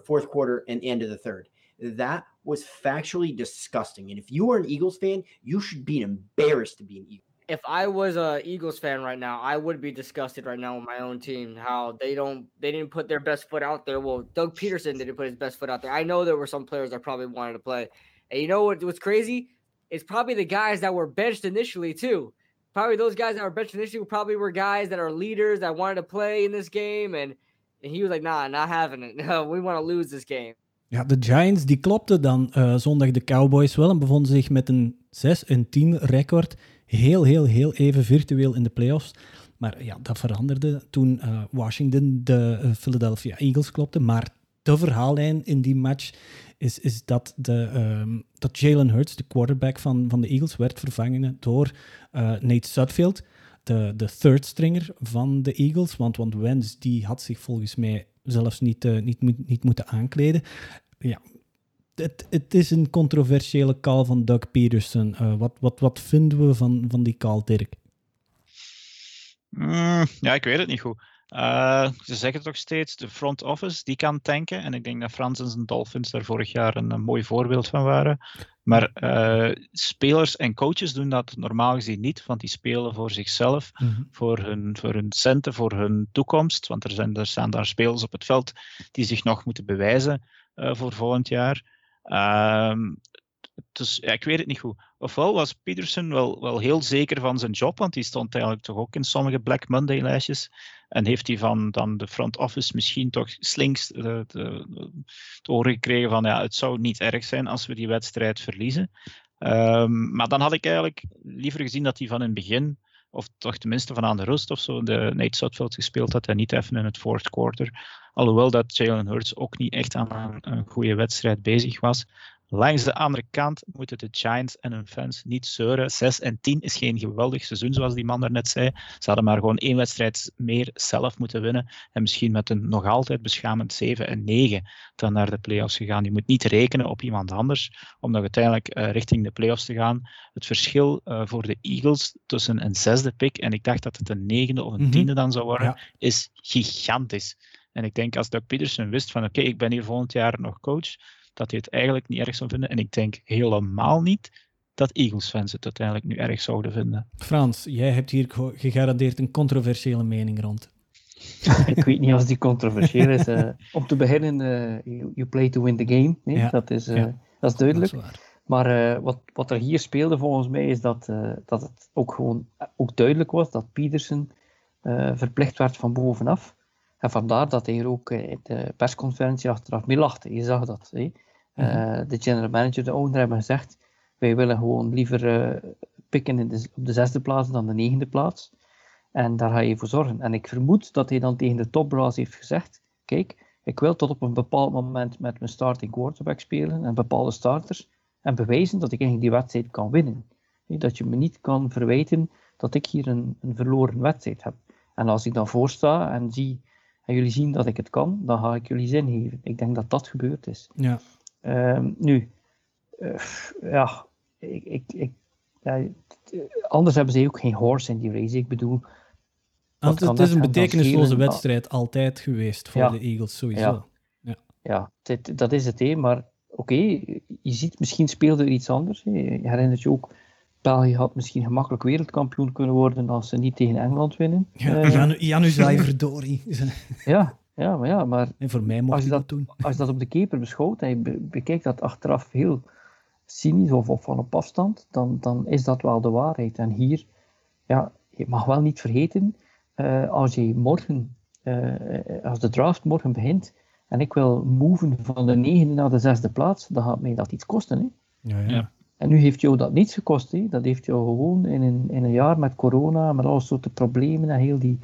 S7: fourth quarter and end of the third. That was factually disgusting. And if you are an Eagles fan, you should be embarrassed to be an Eagle
S8: if I was a Eagles fan right now, I would be disgusted right now with my own team. How they don't they didn't put their best foot out there. Well, Doug Peterson didn't put his best foot out there. I know there were some players that probably wanted to play. And you know what what's crazy? It's probably the guys that were benched initially too. Probably those guys that were benched initially probably were guys that are leaders that wanted to play in this game. And and he was like, nah, not having it. (laughs) No, we want to lose this game.
S1: Ja, de Giants die klopten dan uh, zondag de Cowboys wel en bevonden zich met een 6 en 10 record. Heel, heel, heel even virtueel in de playoffs. Maar ja, dat veranderde toen uh, Washington de uh, Philadelphia Eagles klopte. Maar de verhaallijn in die match is, is dat, de, um, dat Jalen Hurts, de quarterback van, van de Eagles, werd vervangen door uh, Nate Sudfeld, de, de third stringer van de Eagles. Want, want Wentz die had zich volgens mij zelfs niet, niet, niet moeten aankleden. Ja, het, het, is een controversiële call van Doug Peterson. Uh, wat, wat, wat vinden we van, van die call, Dirk?
S4: Mm, ja, ik weet het niet goed. Uh, ze zeggen toch steeds, de front office die kan tanken. En ik denk dat Frans en zijn Dolphins daar vorig jaar een, een mooi voorbeeld van waren. Maar uh, spelers en coaches doen dat normaal gezien niet, want die spelen voor zichzelf, mm -hmm. voor, hun, voor hun centen, voor hun toekomst. Want er, zijn, er staan daar spelers op het veld die zich nog moeten bewijzen uh, voor volgend jaar. Dus ik weet het niet goed. Ofwel was Peterson wel, wel heel zeker van zijn job, want die stond eigenlijk toch ook in sommige Black Monday-lijstjes. En heeft hij van dan de front office misschien toch slinks de, te horen gekregen van ja, het zou niet erg zijn als we die wedstrijd verliezen. Um, maar dan had ik eigenlijk liever gezien dat hij van in het begin, of toch tenminste van aan de rust of zo, de Nate Sutfield gespeeld had en niet even in het fourth quarter. Alhoewel dat Jalen Hurts ook niet echt aan een goede wedstrijd bezig was. Langs de andere kant moeten de Giants en hun fans niet zeuren. 6 en 10 is geen geweldig seizoen, zoals die man daarnet zei. Ze hadden maar gewoon één wedstrijd meer zelf moeten winnen. En misschien met een nog altijd beschamend 7 en 9 dan naar de playoffs gegaan. Je moet niet rekenen op iemand anders om nog uiteindelijk uh, richting de playoffs te gaan. Het verschil uh, voor de Eagles tussen een zesde pick en ik dacht dat het een negende of een tiende dan zou worden, ja. is gigantisch. En ik denk als Doug Peterson wist van oké, okay, ik ben hier volgend jaar nog coach dat hij het eigenlijk niet erg zou vinden. En ik denk helemaal niet dat Eagles-fans het uiteindelijk nu erg zouden vinden.
S1: Frans, jij hebt hier gegarandeerd een controversiële mening rond. (laughs)
S5: ik weet niet of die controversieel is. Uh, om te beginnen, uh, you, you, play to win the game. Nee? Ja. Dat, is, uh, ja. dat is duidelijk. Dat is maar wat, wat er hier speelde volgens mij is dat, dat het ook gewoon ook duidelijk was dat Peterson verplicht werd van bovenaf. En vandaar dat hij er ook in de persconferentie achteraf mee lachte. Je zag dat. Hè? Uh, de general manager, de owner, hebben gezegd: wij willen gewoon liever uh, pikken in de, op de zesde plaats dan de negende plaats. En daar ga je voor zorgen. En ik vermoed dat hij dan tegen de topbrass heeft gezegd: kijk, ik wil tot op een bepaald moment met mijn starting quarterback spelen en bepaalde starters en bewijzen dat ik eigenlijk die wedstrijd kan winnen. Dat je me niet kan verwijten dat ik hier een, een verloren wedstrijd heb. En als ik dan voorsta en zie en jullie zien dat ik het kan, dan ga ik jullie zin geven. Ik denk dat dat gebeurd is.
S1: Ja.
S5: Um, nu, uh, ja, ik, ik, ik, ja, anders hebben ze ook geen horse in die race. Ik bedoel.
S1: Het, het is een betekenisloze wedstrijd altijd geweest voor ja, de Eagles, sowieso.
S5: Ja, ja. ja dit, dat is het, hé. maar oké, okay, je ziet, misschien speelde er iets anders. Hé. Je herinnert je ook België had misschien gemakkelijk wereldkampioen kunnen worden als ze niet tegen Engeland winnen.
S1: Ja, uh, Janu, Janu verdorie.
S5: ja, ja, maar ja, maar
S1: en voor mij mocht
S5: als je
S1: dat,
S5: doen. Als je dat op de keeper beschouwt en je be bekijkt dat achteraf heel cynisch of, of van op afstand, dan, dan is dat wel de waarheid. En hier, ja, je mag wel niet vergeten, uh, als je morgen, uh, als de draft morgen begint, en ik wil moven van de negende naar de zesde plaats, dan gaat mij dat iets kosten. Hè?
S1: Ja, ja.
S5: En nu heeft jou dat niets gekost. Hè? Dat heeft jou gewoon in een, in een jaar met corona, met alle soorten problemen en heel die,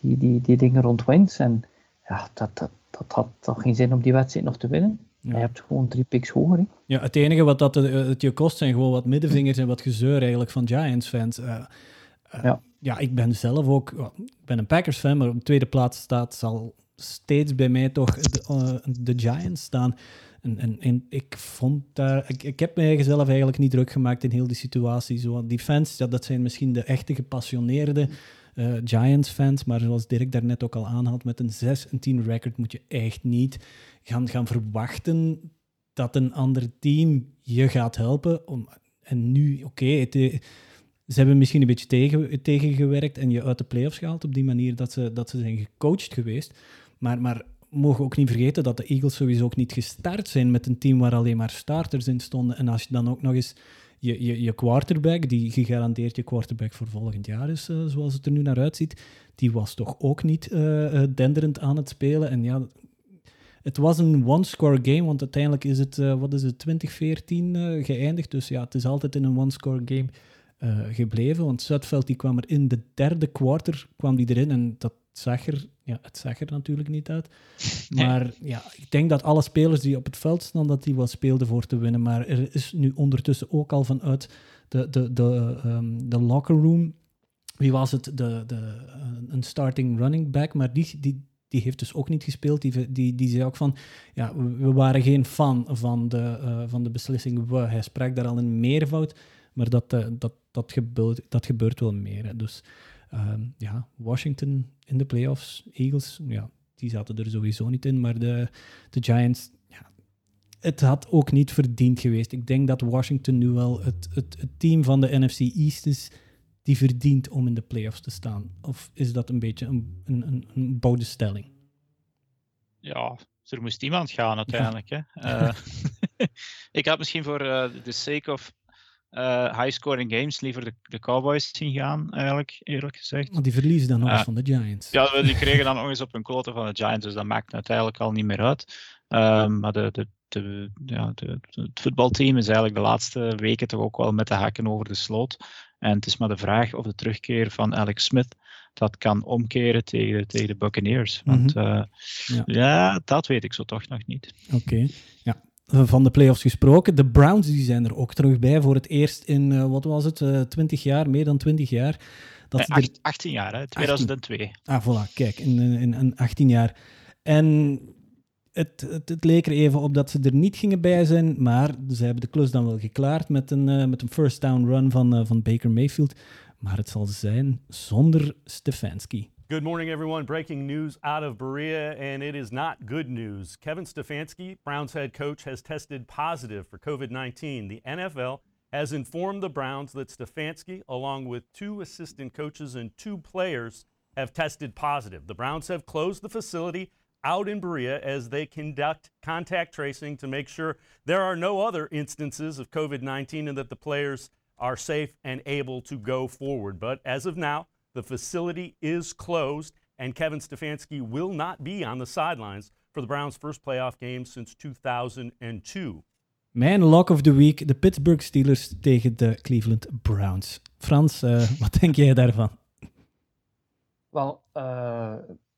S5: die, die, die dingen rond. En ja, dat, dat, dat had toch geen zin om die wedstrijd nog te winnen. Ja. Je hebt gewoon drie picks hoger.
S1: Ja, het enige wat dat het je kost zijn gewoon wat middenvingers en wat gezeur eigenlijk van Giants-fans. Uh, uh, ja. ja, ik ben zelf ook ik ben een Packers-fan, maar op de tweede plaats staat zal steeds bij mij toch de, uh, de Giants staan. En, en, en, ik vond daar... Ik, ik heb mij zelf eigenlijk niet druk gemaakt in heel die situatie. Zo, die fans, ja, dat zijn misschien de echte gepassioneerde uh, Giants-fans, maar zoals Dirk daarnet ook al aanhaalt, met een 6 en 10 record moet je echt niet gaan, gaan verwachten dat een ander team je gaat helpen. Om, en nu, oké, okay, ze hebben misschien een beetje tegen, tegengewerkt en je uit de playoffs gehaald op die manier dat ze, dat ze zijn gecoacht geweest. Maar, maar mogen ook niet vergeten dat de Eagles sowieso ook niet gestart zijn met een team waar alleen maar starters in stonden. En als je dan ook nog eens je, je, je quarterback, die gegarandeerd je quarterback voor volgend jaar is, uh, zoals het er nu naar uitziet, die was toch ook niet uh, denderend aan het spelen. En ja, het was een one-score game, want uiteindelijk is het, wat is het, 2014 geëindigd. Dus ja, het is altijd in een one-score game gebleven. Want Zuidveld die kwam er in de derde quarter kwam die erin en dat zag er, ja, het zag er natuurlijk niet uit. (laughs) Maar ja, ik denk dat alle spelers die op het veld staan, dat die wel speelden voor te winnen. Maar er is nu ondertussen ook al vanuit de, de, de, um, de locker room, wie was het, de, de, een starting running back, maar die, die, die heeft dus ook niet gespeeld. Die, die, die zei ook van, ja, we waren geen fan van de, uh, van de beslissing. We, hij sprak daar al in meervoud, maar dat, uh, dat, dat, gebeurt, dat gebeurt wel meer. Hè. Dus um, ja, Washington in de playoffs, Eagles, ja, die zaten er sowieso niet in, maar de, de Giants, ja, het had ook niet verdiend geweest. Ik denk dat Washington nu wel het, het, het team van de NFC East is die verdient om in de playoffs te staan. Of is dat een beetje een, een, een, een bouwde stelling?
S4: Ja, er moest iemand gaan uiteindelijk. Hè? Uh, (laughs) (laughs) ik had misschien voor uh, the sake of uh, high-scoring games liever de, de, Cowboys zien gaan, eigenlijk, eerlijk gezegd.
S1: Want die verliezen dan nog eens van de Giants.
S4: Ja, die kregen dan nog eens op hun kloten van de Giants, dus dat maakt uiteindelijk al niet meer uit. Um, maar de, de, de, ja, de, het voetbalteam is eigenlijk de laatste weken toch ook wel met de hakken over de sloot. En het is maar de vraag of de terugkeer van Alex Smith dat kan omkeren tegen, tegen de Buccaneers. Want mm -hmm. uh, ja. ja. dat weet ik zo toch nog niet.
S1: Oké, okay. ja. Van de playoffs gesproken, de Browns die zijn er ook terug bij voor het eerst in, uh, wat was het, uh, 20 jaar, meer dan 20 jaar.
S4: Dat nee, acht, 18 jaar, hè? 2002.
S1: 18. Ah, voilà, kijk, in, in, in 18 jaar. En het, het, het, leek er even op dat ze er niet gingen bij zijn, maar ze hebben de klus dan wel geklaard met een, uh, met een first down run van, van Baker Mayfield. Maar het zal zijn zonder Stefanski.
S9: Good morning, everyone. Breaking news out of Berea, and it is not good news. Kevin Stefanski, Browns head coach, has tested positive for COVID 19. The NFL has informed the Browns that Stefanski, along with two assistant coaches and two players, have tested positive. The Browns have closed the facility out in Berea as they conduct contact tracing to make sure there are no other instances of COVID 19 and that the players are safe and able to go forward. But as of now, the facility is closed, and Kevin Stefanski will not be on the sidelines for the Browns' first playoff game since 2002.
S1: Mijn lock of the week, de Pittsburgh Steelers tegen de Cleveland Browns. Frans, uh, (laughs) wat denk jij daarvan?
S5: Wel, uh,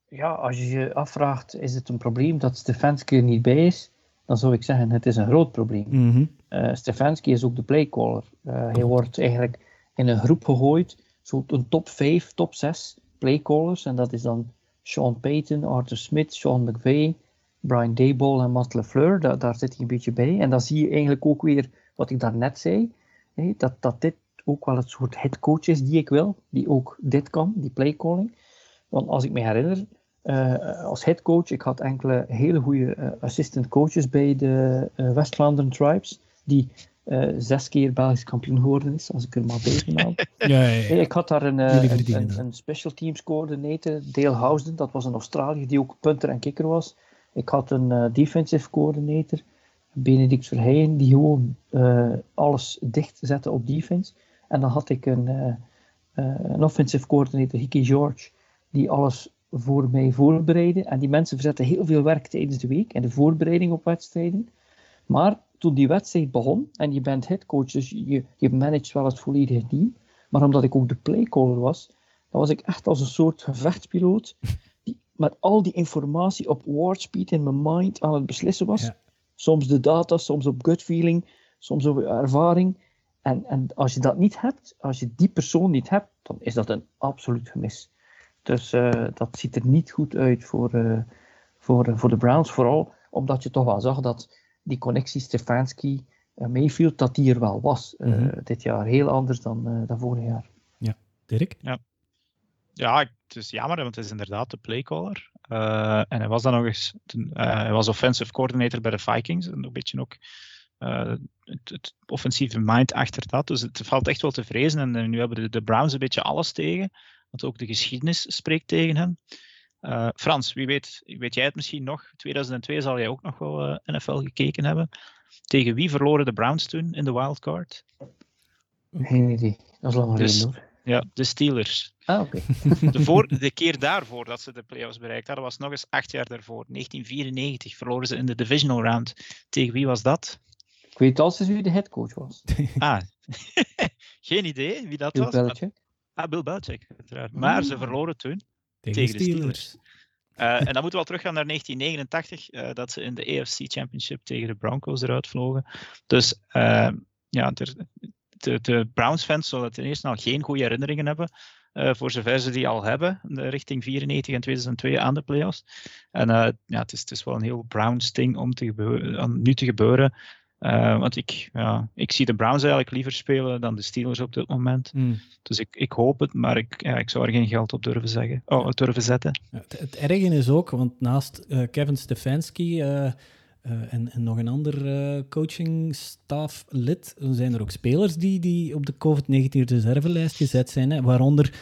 S5: ja, als je je afvraagt, is het een probleem dat Stefanski er niet bij is? Dan zou ik zeggen, het is een groot probleem.
S1: Mm -hmm.
S5: uh, Stefanski is ook de playcaller. Uh, hij wordt eigenlijk in een groep gegooid, zo'n top 5, top 6 playcallers. En dat is dan Sean Payton, Arthur Smith, Sean McVay, Brian Dayball en Matt LeFleur. Da daar zit hij een beetje bij. En dan zie je eigenlijk ook weer wat ik daarnet zei, hè, dat, dat dit ook wel het soort headcoach is die ik wil, die ook dit kan, die playcalling. Want als ik me herinner, uh, als headcoach, ik had enkele hele goede uh, assistant coaches bij de uh, Tribes, die zes keer Belgisch kampioen geworden is, als ik er maar bij ben. (laughs)
S1: ja, ja, ja.
S5: Ik had daar een, een, een, een, special teams coördinator, Dale Housden, dat was een Australiër die ook punter en kicker was. Ik had een defensive coördinator, Benedict Verheyen, die gewoon alles dicht zette op defense. En dan had ik een, een offensive coördinator, Hickey George, die alles voor mij voorbereiden. En die mensen verzetten heel veel werk tijdens de week en de voorbereiding op wedstrijden. Maar toen die wedstrijd begon, en je bent headcoach, dus je, je managt wel het volledige team. Maar omdat ik ook de playcaller was, dan was ik echt als een soort gevechtspiloot. (laughs) Die met al die informatie op word speed in mijn mind aan het beslissen was.
S1: Ja.
S5: Soms de data, soms op gut feeling, soms op ervaring. En, en als je dat niet hebt, als je die persoon niet hebt, dan is dat een absoluut gemis. Dus uh, dat ziet er niet goed uit voor, uh, voor, uh, voor de Browns. Vooral omdat je toch wel zag dat die connectie Stefanski Mayfield, dat die er wel was mm -hmm. dit jaar. Heel anders dan, dan vorig jaar.
S1: Ja, Dirk?
S4: Ja, ja het is jammer, want het is inderdaad de playcaller. en hij was dan nog eens, hij was offensive coordinator bij de Vikings. En een beetje ook het, het, offensieve mind achter dat. Dus het valt echt wel te vrezen. En nu hebben de, de Browns een beetje alles tegen. Want ook de geschiedenis spreekt tegen hem. Uh, Frans, wie weet, weet jij het misschien nog? 2002 zal jij ook nog wel uh, NFL gekeken hebben. Tegen wie verloren de Browns toen in de wildcard?
S5: Geen idee. Dat is lang geleden
S4: dus,
S5: hoor.
S4: Ja, de Steelers.
S5: Ah, oké. Okay. (laughs)
S4: de, de keer daarvoor dat ze de playoffs bereikt hadden, was nog eens acht jaar daarvoor. 1994 verloren ze in de divisional round. Tegen wie was dat?
S5: Ik weet al wie de headcoach was. (laughs) (laughs)
S4: ah, geen idee wie dat
S5: Bill
S4: was.
S5: Belichick.
S4: Ah, Bill Belichick, uiteraard. Maar ze verloren toen
S1: tegen,
S4: tegen de Steelers. Uh, en dan moeten we wel teruggaan naar 1989, uh, dat ze in de AFC Championship tegen de Broncos eruit vlogen. Dus uh, ja, de, de, de Browns-fans zullen ten eerste al geen goede herinneringen hebben, voor zover ze die al hebben, richting 94 en 2002 aan de playoffs. En ja, het is, het is wel een heel Browns-ding om, te om nu te gebeuren. Uh, want ik, ja, ik zie de Browns eigenlijk liever spelen dan de Steelers op dit moment.
S1: Mm.
S4: Dus ik, ik hoop het, maar ik, ja, ik zou er geen geld op durven, zeggen, oh, durven zetten.
S1: Het, het erge is ook, want naast uh, Kevin Stefanski uh, eh, en, en, nog een ander uh, coaching-staff lid. Zijn er ook spelers die, die op de COVID-19 reservelijst gezet zijn, hè? waaronder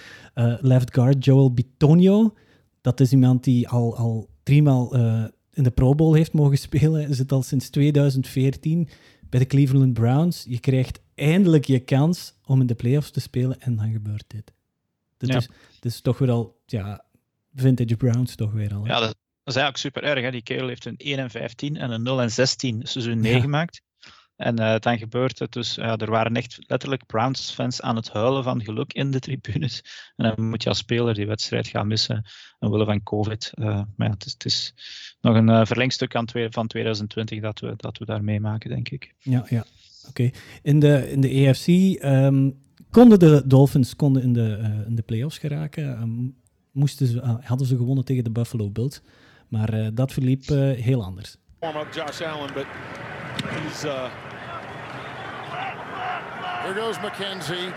S1: left guard Joel Bitonio. Dat is iemand die al, al driemaal in de Pro Bowl heeft mogen spelen. Zit al sinds 2014 bij de Cleveland Browns. Je krijgt eindelijk je kans om in de playoffs te spelen en dan gebeurt dit. Ja. is, is toch weer al, ja, vintage Browns toch weer al.
S4: Ja, dat, dat is eigenlijk super erg. Hè? Die kerel heeft een 1 en 15 en een 0 en 16 seizoen meegemaakt. En uh, dan gebeurt het dus, uh, er waren echt letterlijk Browns-fans aan het huilen van geluk in de tribunes. En dan moet je als speler die wedstrijd gaan missen, omwille van COVID. Uh, maar ja, het, is, het is nog een verlengstuk aan twee, van 2020 dat we, dat we daar meemaken, denk ik.
S1: Ja, ja. oké. In, de, in de EFC um, ehm, konden de Dolphins konden in, de, in de playoffs geraken. Um, moesten ze, hadden ze gewonnen tegen de Buffalo Bills. Maar uh, dat verliep uh, heel anders. Josh Allen, but he's, uh... Here goes McKenzie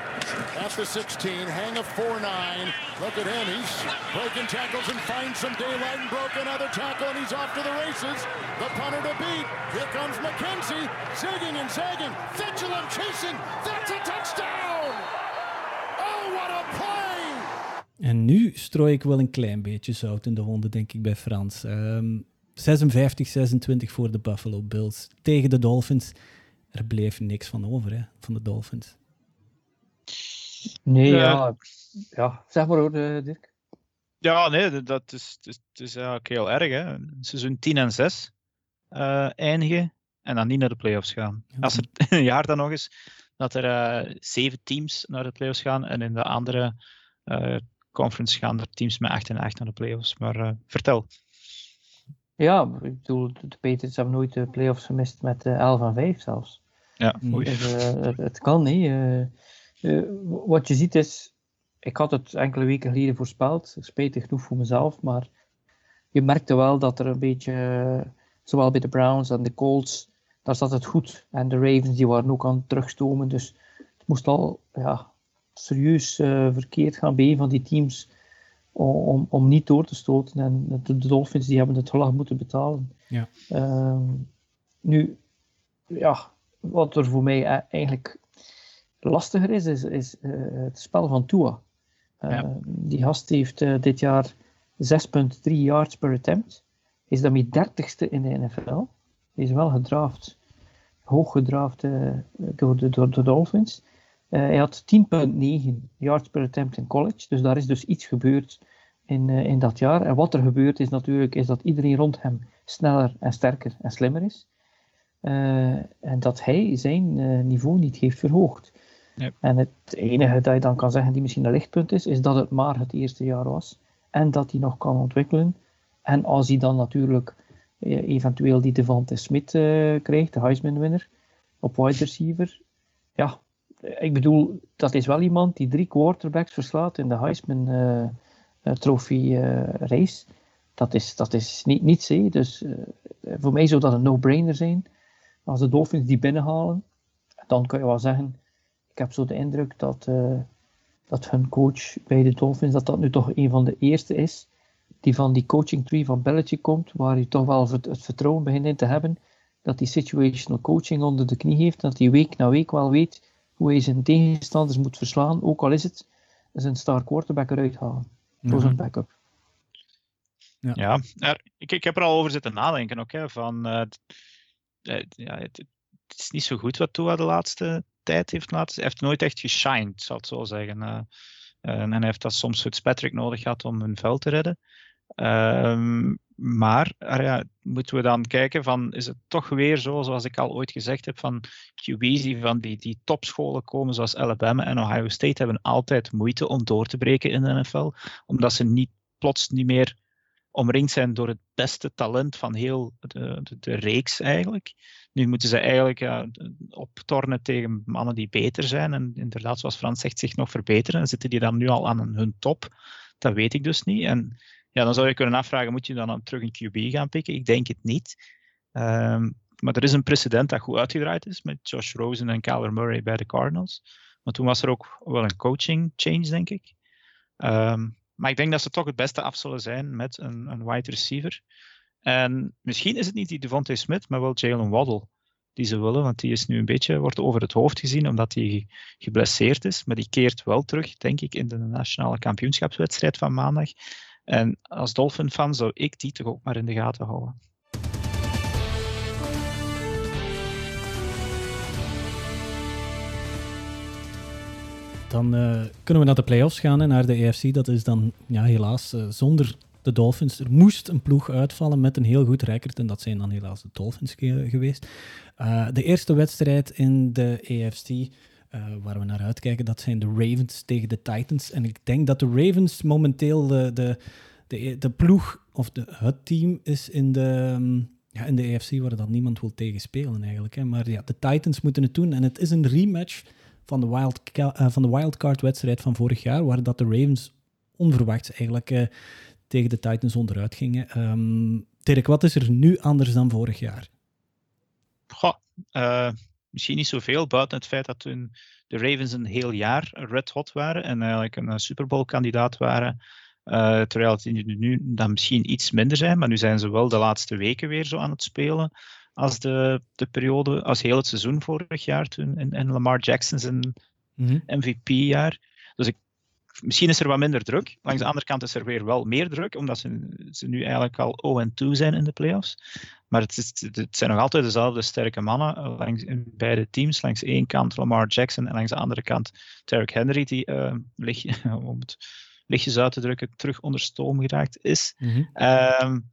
S1: at the 16, hang of 4-9. Look at him, he's breaking tackles and finds some daylight and broke another tackle, and he's off to the races. The punter to beat. Here comes McKenzie, zigging and zagging. Vigilant chasing. That's a touchdown! Oh, what a play! En nu strooi ik wel een klein beetje zout in de wonden, denk ik, bij Frans. Um, 56-26 voor de Buffalo Bills tegen de Dolphins. Er bleef niks van over, hè, van de Dolphins.
S5: Nee, ja. ja. Zeg maar hoor, eh, Dirk.
S4: Ja, nee, dat is, het is, het is eigenlijk heel erg. Hè. Seizoen 10 en 6 uh, eh, eindigen en dan niet naar de playoffs gaan. Als er (laughs) een jaar dan nog eens dat er uh, zeven teams naar de playoffs gaan en in de andere conference gaan er teams met 8 en 8 naar de playoffs. Maar uh, vertel.
S5: Ja, ik bedoel, de Patriots hebben nooit de playoffs gemist met uh, 11 en 5 zelfs.
S4: Ja, mooi.
S5: Dus, uh, het, het, kan niet. Uh, wat je ziet is, ik had het enkele weken geleden voorspeld, spijtig genoeg voor mezelf, maar je merkte wel dat er een beetje, zowel bij de Browns en de Colts, daar zat het goed. En de Ravens die waren ook aan het terugstomen, dus het moest al ja, serieus uh, verkeerd gaan bij een van die teams om, om niet door te stoten. En de, Dolphins die hebben het gelag moeten betalen.
S1: Ja.
S5: Uh, nu, ja, wat er voor mij e-, eigenlijk lastiger is, is, is uh, het spel van Tua. Ja. Die gast heeft dit jaar 6,3 yards per attempt. Is daarmee dertigste in de NFL. Is wel gedraft, hoog gedraft door, de, door de Dolphins. Hij had 10,9 yards per attempt in college. Dus daar is dus iets gebeurd in, uh, in dat jaar. En wat er gebeurt is natuurlijk is dat iedereen rond hem sneller en sterker en slimmer is. Uh, en dat hij zijn niveau niet heeft verhoogd.
S4: Yep.
S5: En het enige dat je dan kan zeggen die misschien een lichtpunt is, is dat het maar het eerste jaar was. En dat hij nog kan ontwikkelen. En als hij dan natuurlijk eventueel die Devante Smith krijgt, de Heisman-winner, op wide receiver, ja, ik bedoel, dat is wel iemand die drie quarterbacks verslaat in de Heisman uh, Trophy uh, race. Dat is, dat is niet, niets, hè. Dus voor mij zou dat een no-brainer zijn. Als de Dolphins die binnenhalen, dan kan je wel zeggen, ik heb zo de indruk dat, dat hun coach bij de Dolphins, dat dat nu toch een van de eerste is, die van die coaching tree van Belletje komt, waar hij toch wel het vertrouwen begint in te hebben, dat hij situational coaching onder de knie heeft, dat hij week na week wel weet hoe hij zijn tegenstanders moet verslaan, ook al is het zijn star quarterback eruit halen. Voor zijn backup.
S4: Ja, ja er, ik, ik heb er al over zitten nadenken ook. Hè, van, uh, ja, het, het, is niet zo goed wat Tua de laatste tijd heeft laten Hij heeft nooit echt geshined, zal ik zo zeggen. Uh, en hij heeft dat soms Fitzpatrick nodig gehad om hun veld te redden. Um, maar ja, moeten we dan kijken van, is het toch weer zo, zoals ik al ooit gezegd heb, van QB's die van die, topscholen komen, zoals Alabama en Ohio State, hebben altijd moeite om door te breken in de NFL, omdat ze niet plots niet meer omringd zijn door het beste talent van heel de, de, de reeks eigenlijk. Nu moeten ze eigenlijk optornen tegen mannen die beter zijn en inderdaad, zoals Frans zegt, zich nog verbeteren. En zitten die dan nu al aan hun top? Dat weet ik dus niet. En ja, dan zou je kunnen afvragen, moet je dan terug een QB gaan pikken? Ik denk het niet. Um, maar er is een precedent dat goed uitgedraaid is met Josh Rosen en Kyler Murray bij de Cardinals. Maar toen was er ook wel een coaching change, denk ik. Um, maar ik denk dat ze toch het beste af zullen zijn met een, een wide receiver. En misschien is het niet die Devontae Smith, maar wel Jalen Waddle die ze willen, want die is nu een beetje, wordt over het hoofd gezien omdat hij geblesseerd is. Maar die keert wel terug, denk ik, in de nationale kampioenschapswedstrijd van maandag. En als Dolphin-fan zou ik die toch ook maar in de gaten houden.
S1: Dan uh, kunnen we naar de playoffs gaan en naar de EFC. Dat is dan ja, helaas uh, zonder de Dolphins. Er moest een ploeg uitvallen met een heel goed record en dat zijn dan helaas de Dolphins geweest. Uh, de eerste wedstrijd in de EFC waar we naar uitkijken, dat zijn de Ravens tegen de Titans. En ik denk dat de Ravens momenteel de, de, de, de ploeg of de, het team is in de, um, ja, in de EFC waar dan niemand wil tegen spelen eigenlijk. Hè. Maar ja, de Titans moeten het doen en het is een rematch van de, wild, uh, van de wildcard-wedstrijd van vorig jaar, waar dat de Ravens onverwachts eigenlijk uh, tegen de Titans onderuit gingen. Um, Dirk, wat is er nu anders dan vorig jaar?
S4: Goh, uh, misschien niet zoveel, buiten het feit dat toen de Ravens een heel jaar red hot waren en eigenlijk een Super Bowl kandidaat waren. Uh, terwijl het nu dan misschien iets minder zijn, maar nu zijn ze wel de laatste weken weer zo aan het spelen als de, de periode, als heel het seizoen vorig jaar toen in, in Lamar Jackson zijn mm-hmm. MVP-jaar. Dus ik, misschien is er wat minder druk. Langs de andere kant is er weer wel meer druk, omdat ze, ze nu eigenlijk al 0-2 zijn in de playoffs. Maar het, is, het zijn nog altijd dezelfde sterke mannen langs, in beide teams. Langs één kant Lamar Jackson en langs de andere kant Derrick Henry, die uh, (laughs) om het lichtjes uit te drukken, terug onder stoom geraakt is. Mm-hmm. Um,